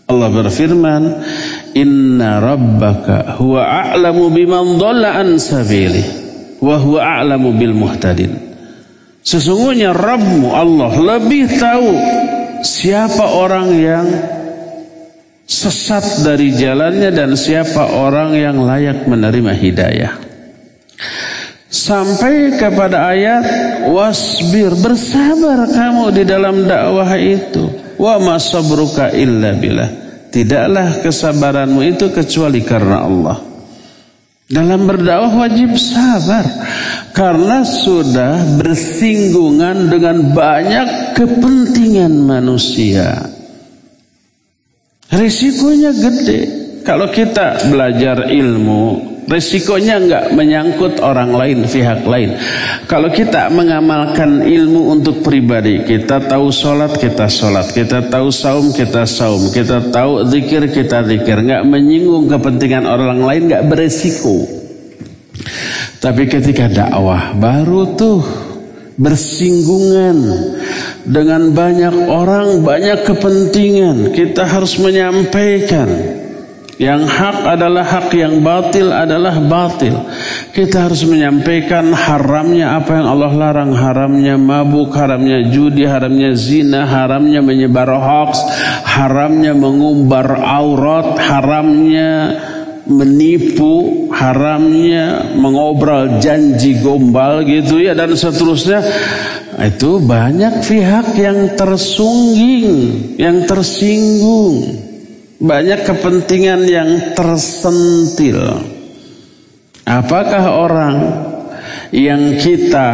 Allah berfirman, "Inna rabbaka huwa a'lamu biman dhalla an sabili wa huwa a'lamu bil muhtadin." Sesungguhnya Rabbmu Allah lebih tahu siapa orang yang sesat dari jalannya dan siapa orang yang layak menerima hidayah sampai kepada ayat wasbir bersabar kamu di dalam dakwah itu. Wa masabruka illa billah. Tidaklah kesabaranmu itu kecuali karena Allah. Dalam berdakwah wajib sabar karena sudah bersinggungan dengan banyak kepentingan manusia. Risikonya gede. Kalau kita belajar ilmu Resikonya enggak menyangkut orang lain, pihak lain. Kalau kita mengamalkan ilmu untuk pribadi, kita tahu sholat, kita sholat. Kita tahu saum, kita saum. Kita tahu zikir, kita zikir. Enggak menyinggung kepentingan orang lain, enggak beresiko. Tapi ketika dakwah, baru tuh bersinggungan dengan banyak orang, banyak kepentingan. Kita harus menyampaikan yang hak adalah hak, yang batil adalah batil. Kita harus menyampaikan haramnya apa yang Allah larang, haramnya mabuk, haramnya judi, haramnya zina, haramnya menyebar hoax, haramnya mengumbar aurat, haramnya menipu, haramnya mengobrol janji gombal gitu ya dan seterusnya. Itu banyak pihak yang tersungging, yang tersinggung. Banyak kepentingan yang tersentil. Apakah orang yang kita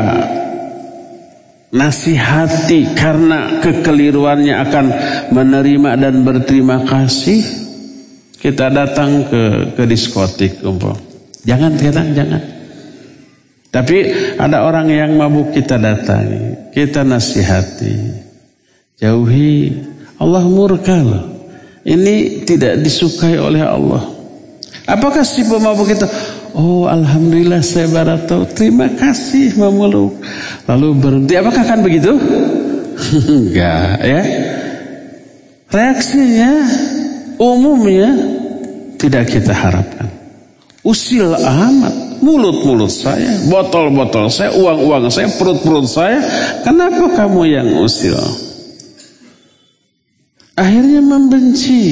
nasihati karena kekeliruannya akan menerima dan berterima kasih? Kita datang ke ke diskotik umpam. Jangan kita jangan. Tapi ada orang yang mabuk kita datangi kita nasihati. Jauhi Allah murka loh ini tidak disukai oleh Allah. Apakah si pemabuk itu Oh Alhamdulillah saya barat tahu Terima kasih memeluk. Lalu berhenti. Apakah akan begitu? Enggak ya. Reaksinya Umumnya Tidak kita harapkan. Usil amat. Mulut-mulut saya Botol-botol saya Uang-uang saya Perut-perut saya. Kenapa kamu yang usil? Akhirnya membenci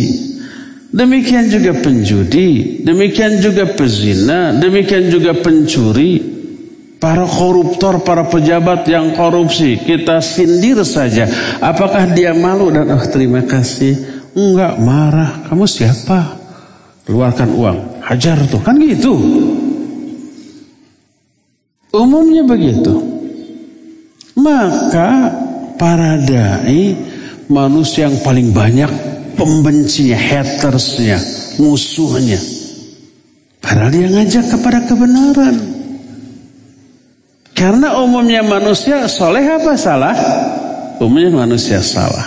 Demikian juga penjudi, demikian juga pezina, demikian juga pencuri, para koruptor, para pejabat yang korupsi, kita sindir saja. Apakah dia malu dan oh terima kasih? Enggak marah. Kamu siapa? Keluarkan uang, hajar tuh kan gitu. Umumnya begitu. Maka para dai manusia yang paling banyak pembencinya, hatersnya, musuhnya. Padahal dia ngajak kepada kebenaran. Karena umumnya manusia soleh apa salah? Umumnya manusia salah.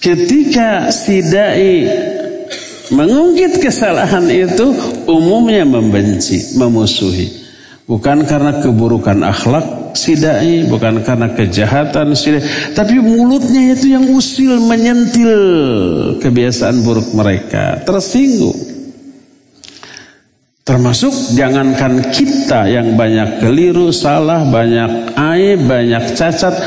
Ketika si dai mengungkit kesalahan itu, umumnya membenci, memusuhi. Bukan karena keburukan akhlak, si dai, bukan karena kejahatan si dai, tapi mulutnya itu yang usil menyentil kebiasaan buruk mereka, tersinggung. Termasuk jangankan kita yang banyak keliru, salah, banyak aib, banyak cacat.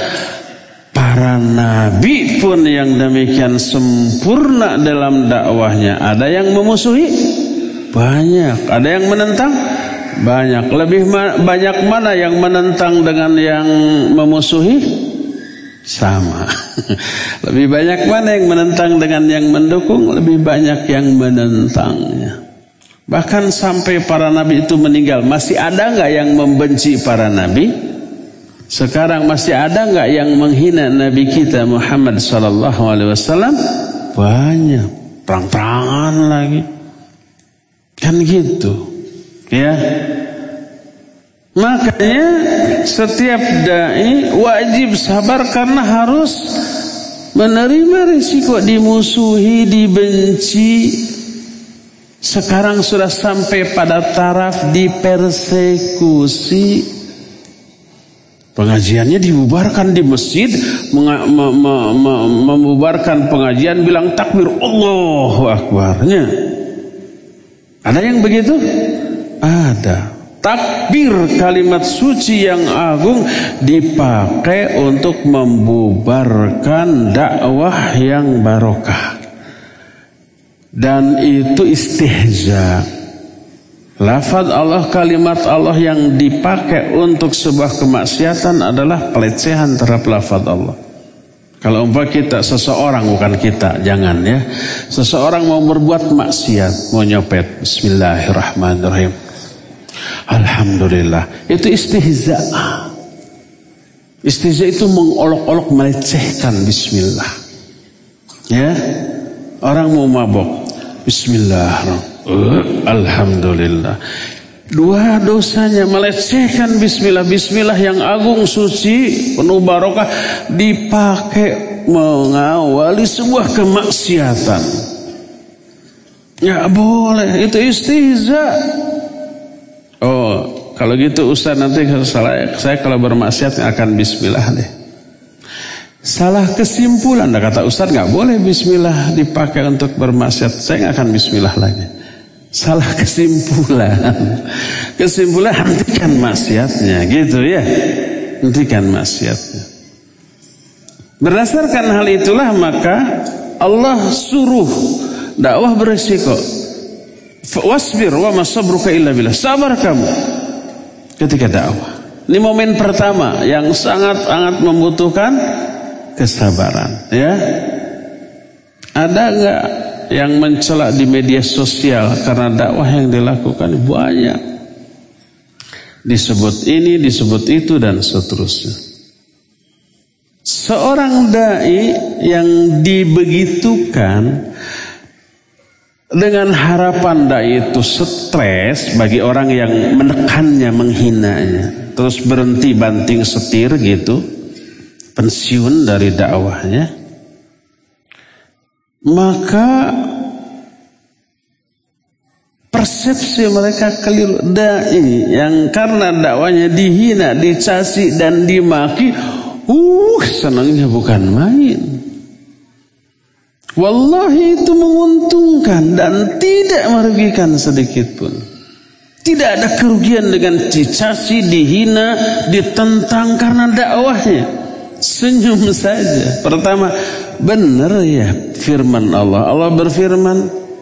Para nabi pun yang demikian sempurna dalam dakwahnya. Ada yang memusuhi? Banyak. Ada yang menentang? Banyak. Lebih ma banyak mana yang menentang dengan yang memusuhi? Sama. Lebih banyak mana yang menentang dengan yang mendukung? Lebih banyak yang menentangnya. Bahkan sampai para nabi itu meninggal, masih ada nggak yang membenci para nabi? Sekarang masih ada nggak yang menghina Nabi kita Muhammad Sallallahu Alaihi Wasallam? Banyak, perang-perangan lagi, kan gitu. Ya. Makanya setiap dai wajib sabar karena harus menerima risiko dimusuhi, dibenci. Sekarang sudah sampai pada taraf dipersekusi. Pengajiannya dibubarkan di masjid, membubarkan pengajian bilang takbir Allahu Akbarnya. Ada yang begitu? Ada. Takbir kalimat suci yang agung dipakai untuk membubarkan dakwah yang barokah. Dan itu istihza. Lafaz Allah kalimat Allah yang dipakai untuk sebuah kemaksiatan adalah pelecehan terhadap lafaz Allah. Kalau umpah kita seseorang bukan kita, jangan ya. Seseorang mau berbuat maksiat, mau nyopet. Bismillahirrahmanirrahim. Alhamdulillah. Itu istihza. Istihza itu mengolok-olok melecehkan bismillah. Ya. Orang mau mabok. Bismillah. Alhamdulillah. Dua dosanya melecehkan bismillah. Bismillah yang agung suci penuh barokah dipakai mengawali sebuah kemaksiatan. Ya boleh, itu istihza. Oh, kalau gitu Ustaz nanti salah saya kalau bermaksiat akan bismillah deh. Salah kesimpulan, dah kata Ustaz nggak boleh bismillah dipakai untuk bermaksiat. Saya nggak akan bismillah lagi. Salah kesimpulan. Kesimpulan hentikan maksiatnya, gitu ya. Hentikan maksiatnya. Berdasarkan hal itulah maka Allah suruh dakwah beresiko Wasbir wa masabruka illa billah. Sabar kamu ketika dakwah. Ini momen pertama yang sangat-sangat membutuhkan kesabaran, ya. Ada enggak yang mencela di media sosial karena dakwah yang dilakukan banyak. Disebut ini, disebut itu dan seterusnya. Seorang dai yang dibegitukan dengan harapan dai itu stres bagi orang yang menekannya, menghinanya, terus berhenti banting setir gitu, pensiun dari dakwahnya, maka persepsi mereka keliru. Dai yang karena dakwanya dihina, dicaci dan dimaki, uh senangnya bukan main. Wallahi itu menguntungkan dan tidak merugikan sedikit pun. Tidak ada kerugian dengan dicaci, dihina, ditentang karena dakwahnya. Senyum saja. Pertama, benar ya firman Allah. Allah berfirman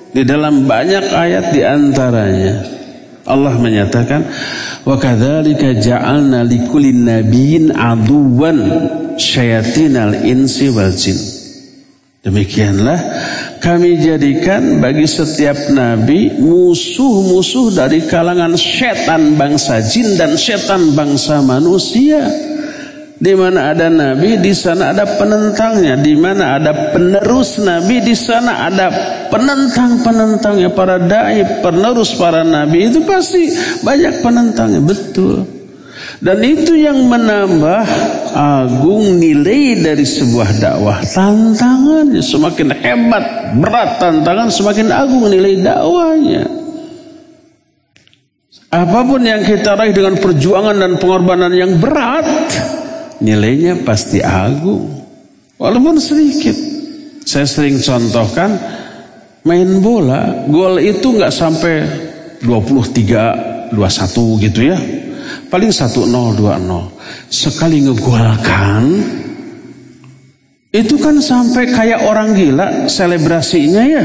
di dalam banyak ayat di antaranya. Allah menyatakan, "Wa kadzalika ja'alna likulli nabiyyin aduwan syayatinal insi wal jin." Demikianlah kami jadikan bagi setiap nabi musuh-musuh dari kalangan setan bangsa jin dan setan bangsa manusia. Di mana ada nabi, di sana ada penentangnya. Di mana ada penerus nabi, di sana ada penentang-penentangnya. Para dai, penerus para nabi itu pasti banyak penentangnya. Betul. Dan itu yang menambah agung nilai dari sebuah dakwah. Tantangannya semakin hebat, berat tantangan, semakin agung nilai dakwahnya. Apa pun yang kita raih dengan perjuangan dan pengorbanan yang berat, nilainya pasti agung. Walaupun sedikit. Saya sering contohkan, main bola, gol itu nggak sampai 23, 21 gitu ya Paling 1-0, 2-0. Sekali ngegolkan, itu kan sampai kayak orang gila selebrasinya ya.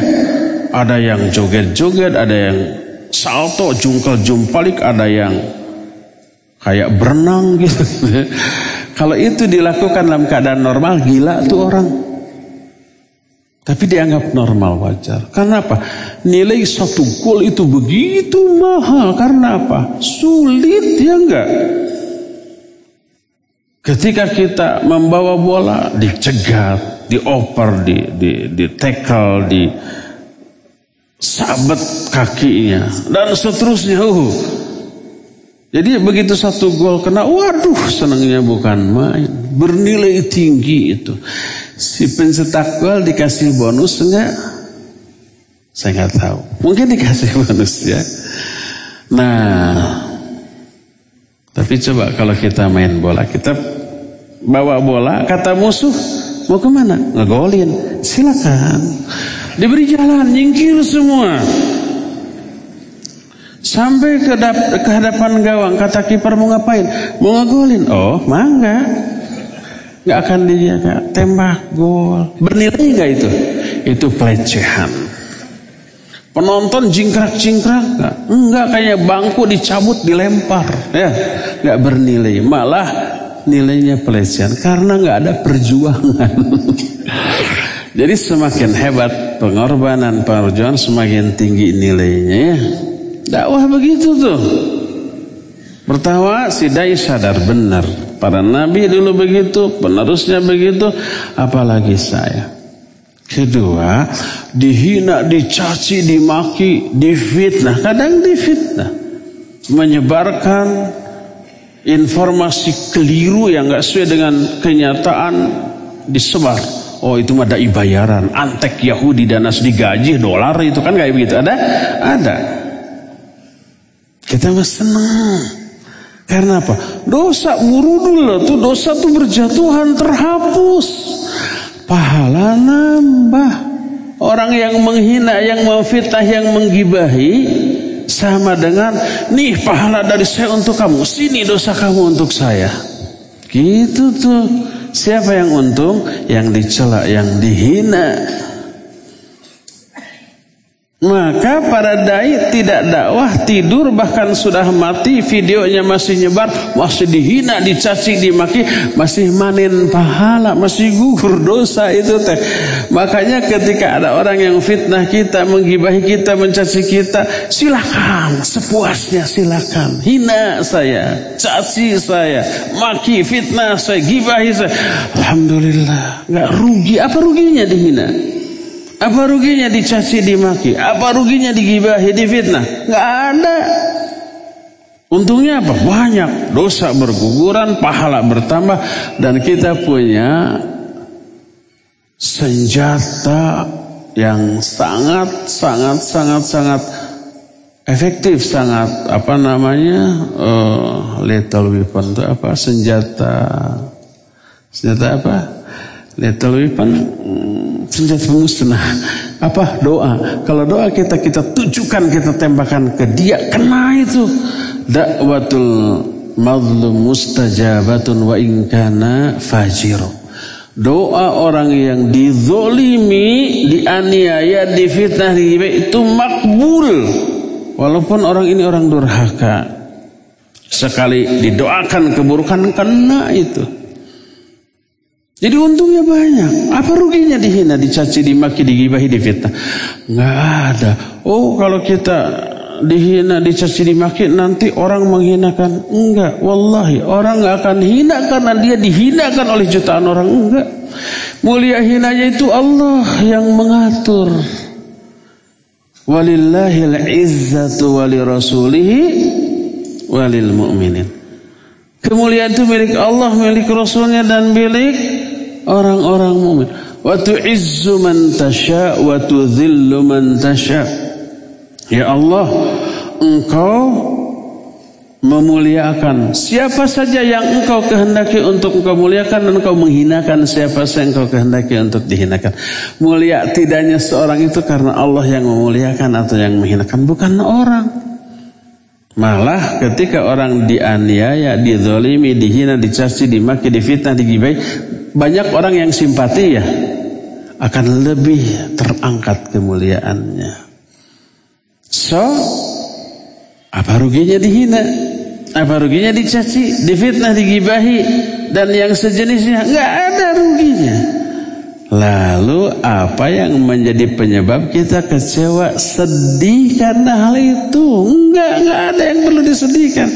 Ada yang joget-joget, ada yang salto, jungkel jumpalik, ada yang kayak berenang gitu. Kalau itu dilakukan dalam keadaan normal, gila tuh orang. Tapi dianggap normal wajar. Karena apa? Nilai satu gol itu begitu mahal. Karena apa? Sulit ya enggak? Ketika kita membawa bola dicegat, dioper, di, di, di tackle, di sabet kakinya dan seterusnya. Uh. Jadi begitu satu gol kena, waduh senangnya bukan main. Bernilai tinggi itu. Si pencetak gol dikasih bonus enggak? Saya nggak tahu. Mungkin dikasih bonus ya. Nah, tapi coba kalau kita main bola, kita bawa bola, kata musuh mau ke mana? Ngegolin. Silakan. Diberi jalan, nyingkir semua. Sampai ke, hadapan gawang, kata kiper mau ngapain? Mau ngegolin. Oh, mangga. Nggak akan dijaga. Tembak gol. Bernilai nggak itu? Itu pelecehan. Penonton jingkrak jingkrak nggak? Nggak kayak bangku dicabut dilempar. Ya nggak bernilai. Malah nilainya pelecehan karena nggak ada perjuangan. Jadi semakin hebat pengorbanan perjuangan semakin tinggi nilainya ya dakwah begitu tuh pertama si dai sadar benar Para nabi dulu begitu, penerusnya begitu, apalagi saya. Kedua, dihina, dicaci, dimaki, difitnah. Kadang difitnah. Menyebarkan informasi keliru yang gak sesuai dengan kenyataan disebar. Oh itu mah dai bayaran, antek Yahudi dan nas digaji dolar itu kan kayak begitu. Ada? Ada. Kita mah senang. Karena apa? Dosa urudul tuh dosa tuh berjatuhan terhapus. Pahala nambah. Orang yang menghina, yang memfitnah, yang menggibahi sama dengan nih pahala dari saya untuk kamu, sini dosa kamu untuk saya. Gitu tuh. Siapa yang untung? Yang dicela, yang dihina. Maka para dai tidak dakwah, tidur bahkan sudah mati, videonya masih nyebar, masih dihina, dicaci, dimaki, masih manin pahala, masih gugur dosa itu teh. Makanya ketika ada orang yang fitnah kita, menggibahi kita, mencaci kita, silakan sepuasnya silakan. Hina saya, caci saya, maki, fitnah saya, gibahi saya. Alhamdulillah, nggak rugi. Apa ruginya dihina? Apa ruginya dicaci dimaki? Apa ruginya digibahi difitnah? Gak ada. Untungnya apa? Banyak. Dosa berguguran, pahala bertambah. Dan kita punya senjata yang sangat, sangat, sangat, sangat efektif. Sangat, apa namanya, uh, lethal weapon itu apa? Senjata, senjata apa? Lethal weapon senjata musnah. Apa doa? Kalau doa kita kita tujukan kita tembakan ke dia kena itu dakwatul mazlum mustajabatun wa in kana Doa orang yang dizolimi, dianiaya, difitnah, itu makbul. Walaupun orang ini orang durhaka. Sekali didoakan keburukan kena itu. Jadi untungnya banyak. Apa ruginya dihina, dicaci, dimaki, digibahi, difitnah? Nggak ada. Oh kalau kita dihina, dicaci, dimaki nanti orang menghinakan. Enggak. Wallahi orang nggak akan hina karena dia dihinakan oleh jutaan orang. Enggak. Mulia hinanya itu Allah yang mengatur. Walillahil izzatu wali rasulihi walil mu'minin. Kemuliaan itu milik Allah, milik Rasulnya dan milik orang-orang mukmin. Wa tu'izzu man tasya wa tudhillu man tasya. Ya Allah, Engkau memuliakan siapa saja yang engkau kehendaki untuk engkau muliakan dan engkau menghinakan siapa saja yang engkau kehendaki untuk dihinakan. Mulia tidaknya seorang itu karena Allah yang memuliakan atau yang menghinakan bukan orang. Malah ketika orang dianiaya, dizolimi, dihina, dicaci, dimaki, difitnah, digibai, banyak orang yang simpati ya akan lebih terangkat kemuliaannya. So, apa ruginya dihina? Apa ruginya dicaci, difitnah, digibahi dan yang sejenisnya? Enggak ada ruginya. Lalu apa yang menjadi penyebab kita kecewa, sedih karena hal itu? Enggak, enggak ada yang perlu disedihkan.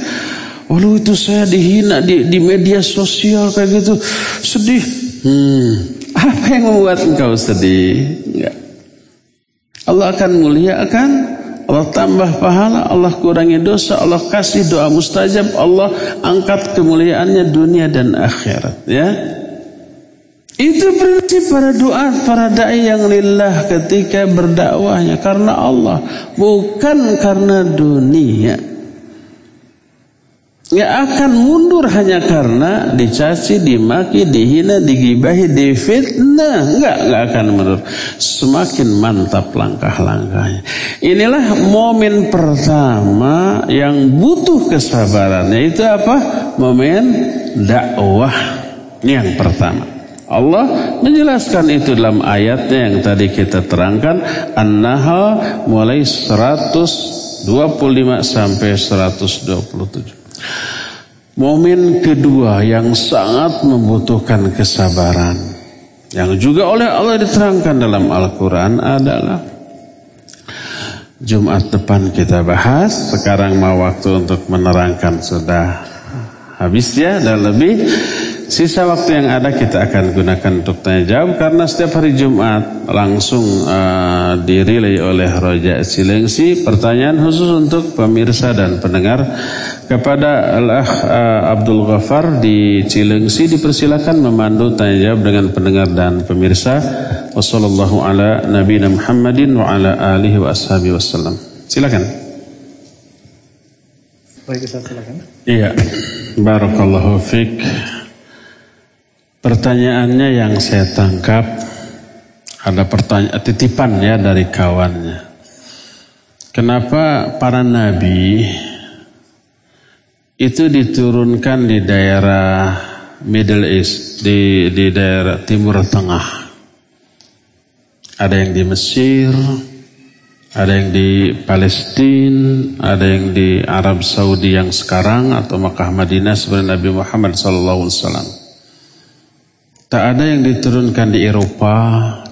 Walau itu saya dihina di, di media sosial kayak gitu. Sedih. Hmm. Apa yang membuat engkau sedih? Enggak. Allah akan muliakan. Allah tambah pahala. Allah kurangi dosa. Allah kasih doa mustajab. Allah angkat kemuliaannya dunia dan akhirat. Ya. Itu prinsip para doa, para da'i yang lillah ketika berdakwahnya karena Allah, bukan karena dunia. Nggak akan mundur hanya karena dicaci, dimaki, dihina, digibahi, difitnah. Nggak, nggak akan mundur. Semakin mantap langkah-langkahnya. Inilah momen pertama yang butuh kesabaran. Yaitu apa? Momen dakwah yang pertama. Allah menjelaskan itu dalam ayatnya yang tadi kita terangkan. An-Nahl mulai 125 sampai 127. Momen kedua yang sangat membutuhkan kesabaran yang juga oleh Allah diterangkan dalam Al-Quran adalah Jumat depan kita bahas. Sekarang mau waktu untuk menerangkan sudah habis ya dan lebih Sisa waktu yang ada kita akan gunakan untuk tanya jawab karena setiap hari Jumat langsung uh, dirilai oleh Roja Silengsi pertanyaan khusus untuk pemirsa dan pendengar kepada Al-Akh uh, Abdul Ghaffar di Cilengsi dipersilakan memandu tanya jawab dengan pendengar dan pemirsa. Wassallallahu ala nabiyina Muhammadin wa ala alihi wa ashabihi wasallam. Silakan. Baik, silakan. Iya. Barakallahu fiik. Pertanyaannya yang saya tangkap ada pertanyaan titipan ya dari kawannya. Kenapa para nabi itu diturunkan di daerah Middle East, di di daerah Timur Tengah. Ada yang di Mesir, Ada yang di Palestina, ada yang di Arab Saudi yang sekarang atau Makkah Madinah seperti Nabi Muhammad SAW. Tak ada yang diturunkan di Eropa,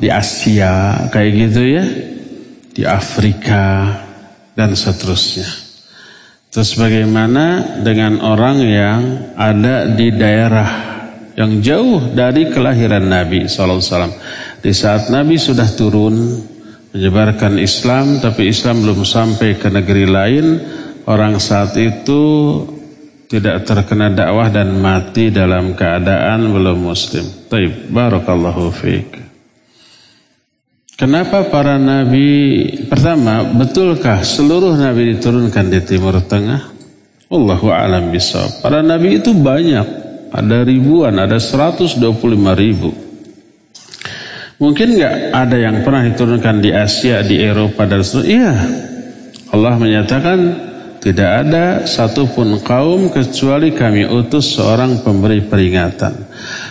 di Asia, kayak gitu ya, di Afrika dan seterusnya. Terus bagaimana dengan orang yang ada di daerah yang jauh dari kelahiran Nabi SAW. Di saat Nabi sudah turun menyebarkan Islam tapi Islam belum sampai ke negeri lain orang saat itu tidak terkena dakwah dan mati dalam keadaan belum muslim. Taib, barakallahu fiik. Kenapa para nabi pertama betulkah seluruh nabi diturunkan di Timur Tengah? Allahu a'lam bisawab. Para nabi itu banyak, ada ribuan, ada 125 ribu. Mungkin nggak ada yang pernah diturunkan di Asia, di Eropa dan seterusnya? Iya. Allah menyatakan tidak ada satupun kaum kecuali kami utus seorang pemberi peringatan.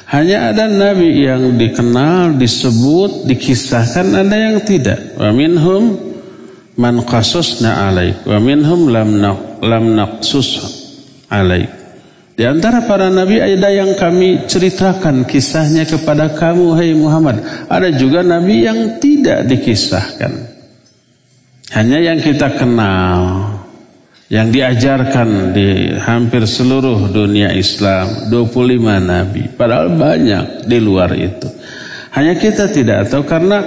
Hanya ada nabi yang dikenal, disebut, dikisahkan, ada yang tidak. Wa minhum man qasusna alaik wa minhum lam lam naqsus alaik. Di antara para nabi ada yang kami ceritakan kisahnya kepada kamu hai Muhammad. Ada juga nabi yang tidak dikisahkan. Hanya yang kita kenal. Yang diajarkan di hampir seluruh dunia Islam. 25 nabi. Padahal banyak di luar itu. Hanya kita tidak tahu karena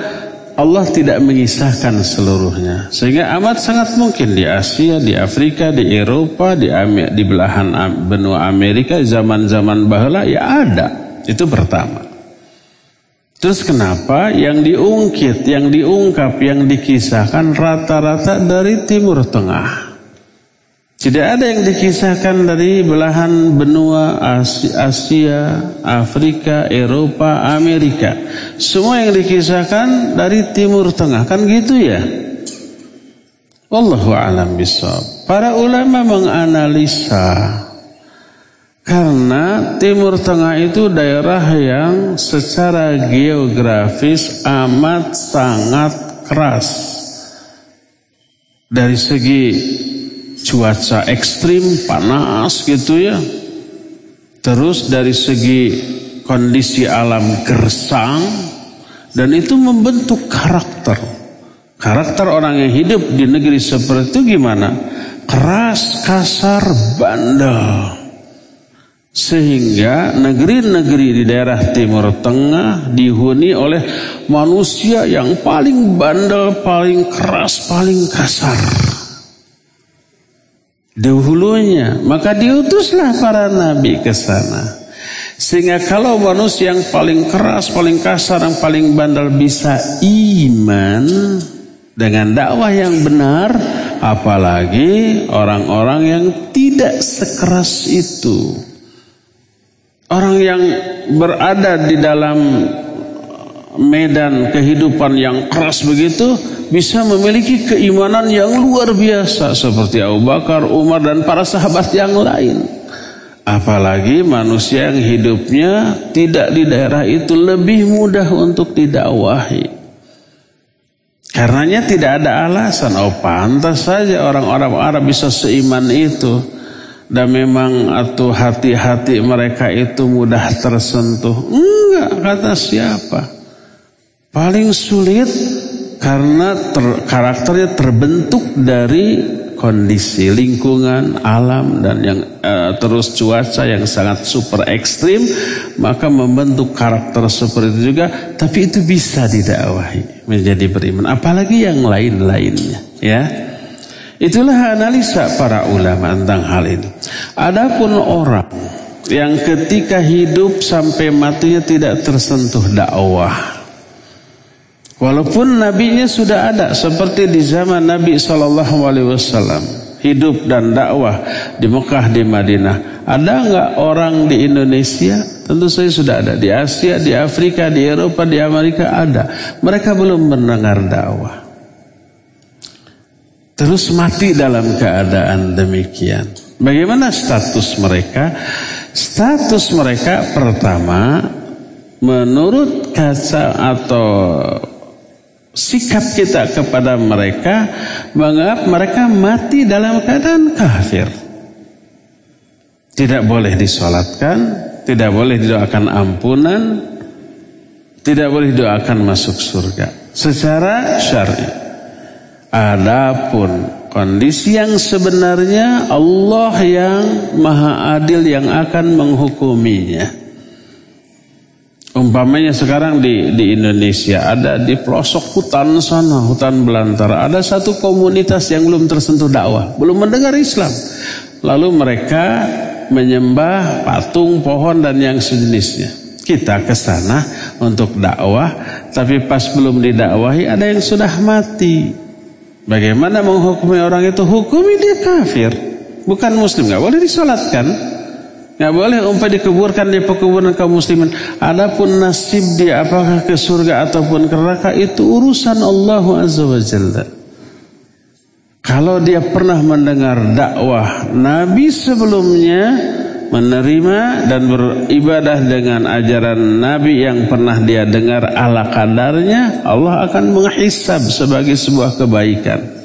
Allah tidak mengisahkan seluruhnya. Sehingga amat sangat mungkin di Asia, di Afrika, di Eropa, di, di belahan benua Amerika, zaman-zaman bahula ya ada. Itu pertama. Terus kenapa yang diungkit, yang diungkap, yang dikisahkan rata-rata dari Timur Tengah. Tidak ada yang dikisahkan dari belahan benua Asia, Afrika, Eropa, Amerika. Semua yang dikisahkan dari Timur Tengah. Kan gitu ya? Wallahu alam bisawab. Para ulama menganalisa karena Timur Tengah itu daerah yang secara geografis amat sangat keras. Dari segi cuaca ekstrim, panas gitu ya. Terus dari segi kondisi alam gersang dan itu membentuk karakter. Karakter orang yang hidup di negeri seperti itu gimana? Keras, kasar, bandel. Sehingga negeri-negeri di daerah Timur Tengah dihuni oleh manusia yang paling bandel, paling keras, paling kasar dahulunya. Maka diutuslah para nabi ke sana. Sehingga kalau manusia yang paling keras, paling kasar, yang paling bandel bisa iman dengan dakwah yang benar, apalagi orang-orang yang tidak sekeras itu. Orang yang berada di dalam medan kehidupan yang keras begitu, bisa memiliki keimanan yang luar biasa seperti Abu Bakar, Umar dan para sahabat yang lain. Apalagi manusia yang hidupnya tidak di daerah itu lebih mudah untuk didakwahi. Karenanya tidak ada alasan, oh pantas saja orang-orang Arab bisa seiman itu. Dan memang atau hati-hati mereka itu mudah tersentuh. Enggak, kata siapa. Paling sulit karena ter, karakternya terbentuk dari kondisi lingkungan alam dan yang uh, terus cuaca yang sangat super ekstrim maka membentuk karakter seperti itu juga tapi itu bisa didakwahi menjadi beriman. Apalagi yang lain-lainnya ya. Itulah analisa para ulama tentang hal ini adapun orang yang ketika hidup sampai matinya tidak tersentuh dakwah Walaupun nabinya sudah ada seperti di zaman Nabi Shallallahu Alaihi Wasallam hidup dan dakwah di Mekah di Madinah. Ada nggak orang di Indonesia? Tentu saja sudah ada di Asia, di Afrika, di Eropa, di Amerika ada. Mereka belum mendengar dakwah. Terus mati dalam keadaan demikian. Bagaimana status mereka? Status mereka pertama menurut kaca atau sikap kita kepada mereka menganggap mereka mati dalam keadaan kafir. Tidak boleh disolatkan, tidak boleh didoakan ampunan, tidak boleh didoakan masuk surga. Secara syar'i. Adapun kondisi yang sebenarnya Allah yang maha adil yang akan menghukuminya. Umpamanya sekarang di, di Indonesia ada di pelosok hutan sana, hutan belantara. Ada satu komunitas yang belum tersentuh dakwah, belum mendengar Islam. Lalu mereka menyembah patung, pohon dan yang sejenisnya. Kita ke sana untuk dakwah, tapi pas belum didakwahi ada yang sudah mati. Bagaimana menghukumi orang itu? Hukumi dia kafir, bukan muslim, nggak boleh disolatkan. Nggak boleh umpah dikuburkan di pekuburan kaum muslimin. Adapun nasib dia apakah ke surga ataupun ke neraka itu urusan Allah Azza wa Jalla. Kalau dia pernah mendengar dakwah Nabi sebelumnya menerima dan beribadah dengan ajaran Nabi yang pernah dia dengar ala kadarnya, Allah akan menghisab sebagai sebuah kebaikan.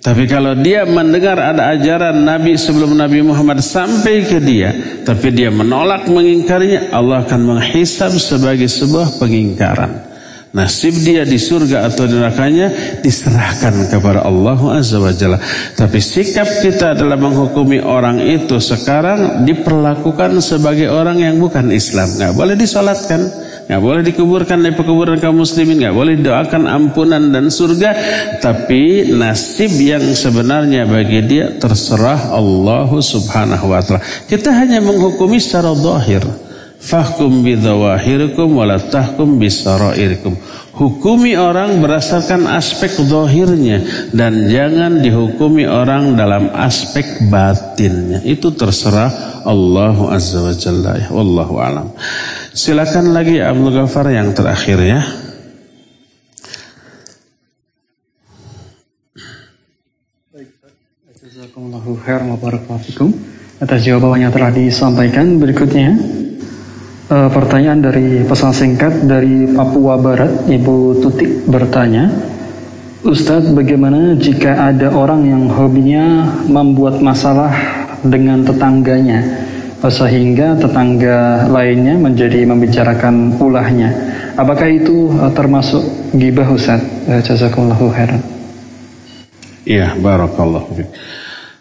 Tapi kalau dia mendengar ada ajaran Nabi sebelum Nabi Muhammad sampai ke dia, tapi dia menolak mengingkarinya, Allah akan menghisab sebagai sebuah pengingkaran. Nasib dia di surga atau di nerakanya diserahkan kepada Allah Azza wa Jalla. Tapi sikap kita dalam menghukumi orang itu sekarang diperlakukan sebagai orang yang bukan Islam. Nggak boleh disolatkan nggak boleh dikuburkan di pekuburan kaum muslimin, nggak boleh doakan ampunan dan surga, tapi nasib yang sebenarnya bagi dia terserah Allah Subhanahu wa taala. Kita hanya menghukumi secara zahir. Fahkum bidzawahirikum wa la tahkum bisarairikum. Hukumi orang berdasarkan aspek zahirnya dan jangan dihukumi orang dalam aspek batinnya. Itu terserah Allah Azza wa Jalla. Wallahu alam. Silakan lagi Abdul Ghafar yang terakhir ya. Atas jawabannya telah disampaikan berikutnya e, pertanyaan dari pesan singkat dari Papua Barat Ibu Tutik bertanya Ustadz bagaimana jika ada orang yang hobinya membuat masalah dengan tetangganya sehingga tetangga lainnya menjadi membicarakan ulahnya. Apakah itu uh, termasuk gibah Ustaz? Uh, jazakumullahu khairan. Iya, barakallahu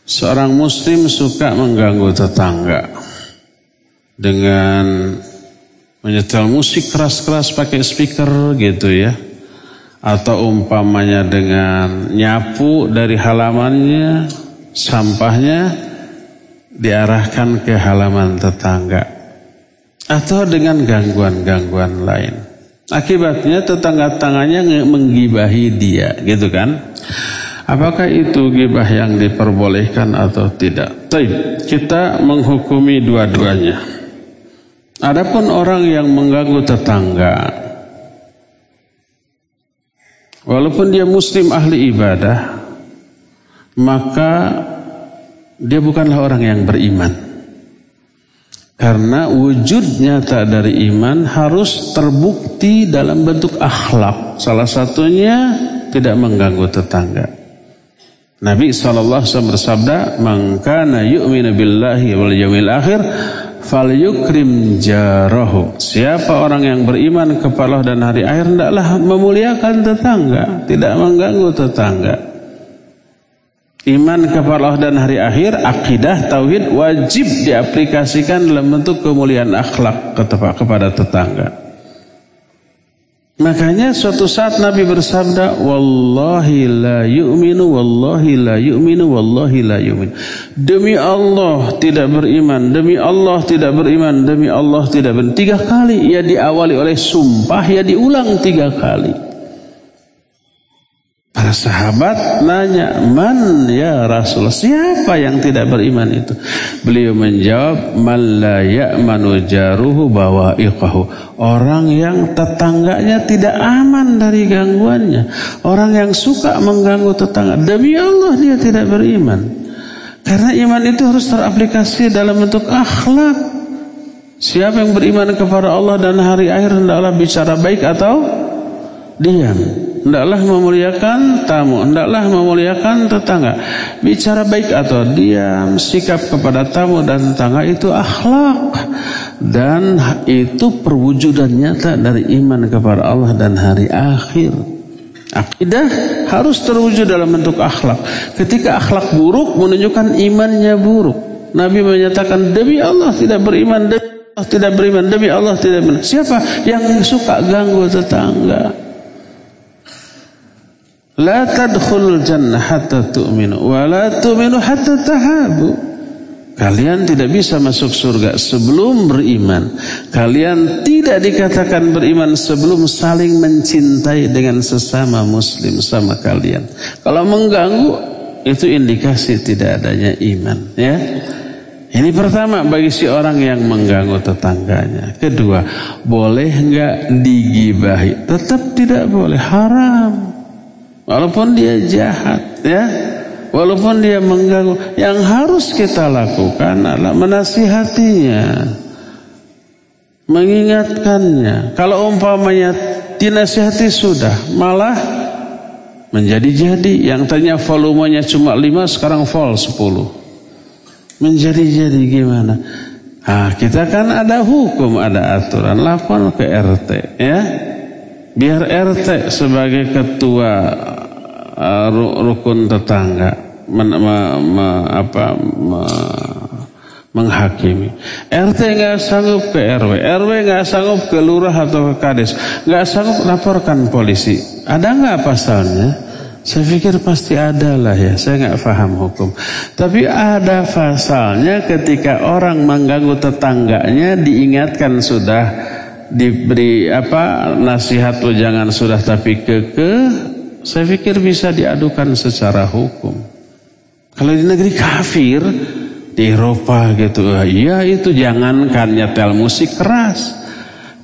Seorang muslim suka mengganggu tetangga dengan menyetel musik keras-keras pakai speaker gitu ya. Atau umpamanya dengan nyapu dari halamannya, sampahnya diarahkan ke halaman tetangga atau dengan gangguan-gangguan lain. Akibatnya tetangga-tangganya menggibahi dia, gitu kan? Apakah itu gibah yang diperbolehkan atau tidak? Taib, kita menghukumi dua-duanya. Adapun orang yang mengganggu tetangga, walaupun dia muslim ahli ibadah, maka dia bukanlah orang yang beriman. Karena wujud nyata dari iman harus terbukti dalam bentuk akhlak. Salah satunya tidak mengganggu tetangga. Nabi SAW bersabda, "Mangkana yu'minu billahi wal yawmil akhir falyukrim jarahu." Siapa orang yang beriman kepada Allah dan hari akhir hendaklah memuliakan tetangga, tidak mengganggu tetangga. Iman kepada Allah dan hari akhir, akidah, tauhid wajib diaplikasikan dalam bentuk kemuliaan akhlak kepada tetangga. Makanya suatu saat Nabi bersabda, Wallahi la yu'minu, Wallahi la yu'minu, Wallahi la yu'minu. Demi Allah tidak beriman, demi Allah tidak beriman, demi Allah tidak beriman. Tiga kali ia diawali oleh sumpah, ia diulang tiga kali. Para sahabat nanya, "Man ya Rasul? Siapa yang tidak beriman itu?" Beliau menjawab, "Man la ya'manu jaruhu bawa'iqahu." Orang yang tetangganya tidak aman dari gangguannya. Orang yang suka mengganggu tetangga. Demi Allah dia tidak beriman. Karena iman itu harus teraplikasi dalam bentuk akhlak. Siapa yang beriman kepada Allah dan hari akhir hendaklah bicara baik atau diam. Hendaklah memuliakan tamu, hendaklah memuliakan tetangga. Bicara baik atau diam, sikap kepada tamu dan tetangga itu akhlak dan itu perwujudan nyata dari iman kepada Allah dan hari akhir. Akidah harus terwujud dalam bentuk akhlak. Ketika akhlak buruk menunjukkan imannya buruk. Nabi menyatakan demi Allah tidak beriman demi Allah tidak beriman demi Allah tidak beriman. Siapa yang suka ganggu tetangga? La tadkhulul jannah hatta tu'minu wa la tu'minu hatta tahabu. Kalian tidak bisa masuk surga sebelum beriman. Kalian tidak dikatakan beriman sebelum saling mencintai dengan sesama muslim sama kalian. Kalau mengganggu itu indikasi tidak adanya iman, ya. Ini pertama bagi si orang yang mengganggu tetangganya. Kedua, boleh enggak digibahi? Tetap tidak boleh, haram. Walaupun dia jahat ya. Walaupun dia mengganggu Yang harus kita lakukan adalah menasihatinya Mengingatkannya. Kalau umpamanya dinasihati sudah Malah menjadi-jadi Yang tanya volumenya cuma 5 Sekarang vol 10 Menjadi-jadi gimana? Nah, kita kan ada hukum, ada aturan. Lapor ke RT ya. Biar RT sebagai ketua uh, rukun tetangga men, me, me, apa, me, menghakimi. RT nggak sanggup ke RW, RW nggak sanggup ke lurah atau ke kades, nggak sanggup laporkan polisi. Ada nggak pasalnya? Saya pikir pasti ada lah ya, saya nggak paham hukum. Tapi ada pasalnya ketika orang mengganggu tetangganya diingatkan sudah diberi apa nasihat jangan sudah tapi keke saya pikir bisa diadukan secara hukum. Kalau di negeri kafir, di Eropa gitu, ya itu jangankan nyetel musik keras.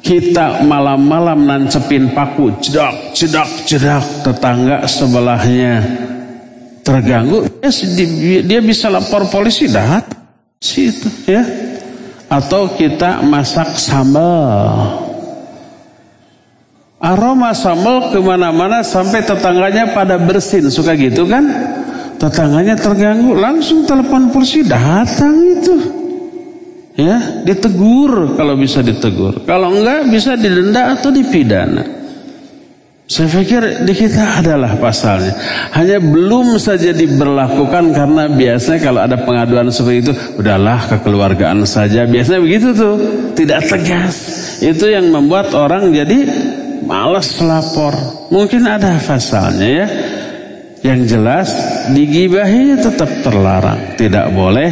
Kita malam-malam nancepin paku, jedak, jedak, jedak, tetangga sebelahnya terganggu, dia bisa lapor polisi, dah situ ya. Atau kita masak sambal Aroma sambal ke mana-mana sampai tetangganya pada bersin. Suka gitu kan? Tetangganya terganggu. Langsung telepon polisi. Datang itu. Ya, ditegur kalau bisa ditegur. Kalau enggak bisa didenda atau dipidana. Saya pikir di kita adalah pasalnya. Hanya belum saja diberlakukan karena biasanya kalau ada pengaduan seperti itu, udahlah kekeluargaan saja. Biasanya begitu tuh, tidak tegas. Itu yang membuat orang jadi malas lapor. Mungkin ada pasalnya ya. Yang jelas digibahinya tetap terlarang. Tidak boleh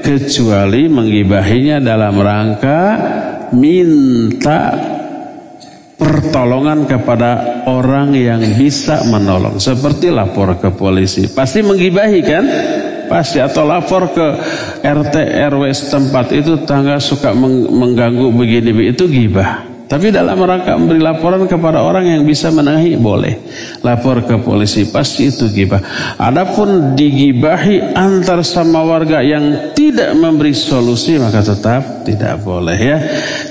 kecuali menggibahinya dalam rangka minta pertolongan kepada orang yang bisa menolong. Seperti lapor ke polisi. Pasti menggibahi kan? Pasti atau lapor ke RT RW setempat itu tangga suka mengganggu begini itu gibah. Tapi dalam rangka memberi laporan kepada orang yang bisa menengahi boleh. Lapor ke polisi pasti itu gibah. Adapun digibahi antar sama warga yang tidak memberi solusi maka tetap tidak boleh ya.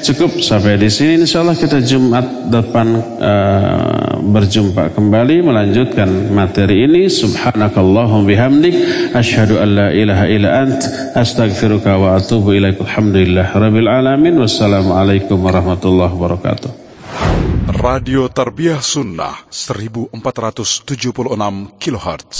Cukup sampai di sini insyaallah kita Jumat depan uh, berjumpa kembali melanjutkan materi ini. Subhanakallahum bihamdik asyhadu an la ilaha illa ant astaghfiruka wa atubu ilaik. Alhamdulillah rabbil alamin. Wassalamualaikum warahmatullahi wabarakatuh wabarakatuh. Radio Tarbiyah Sunnah 1476 kHz.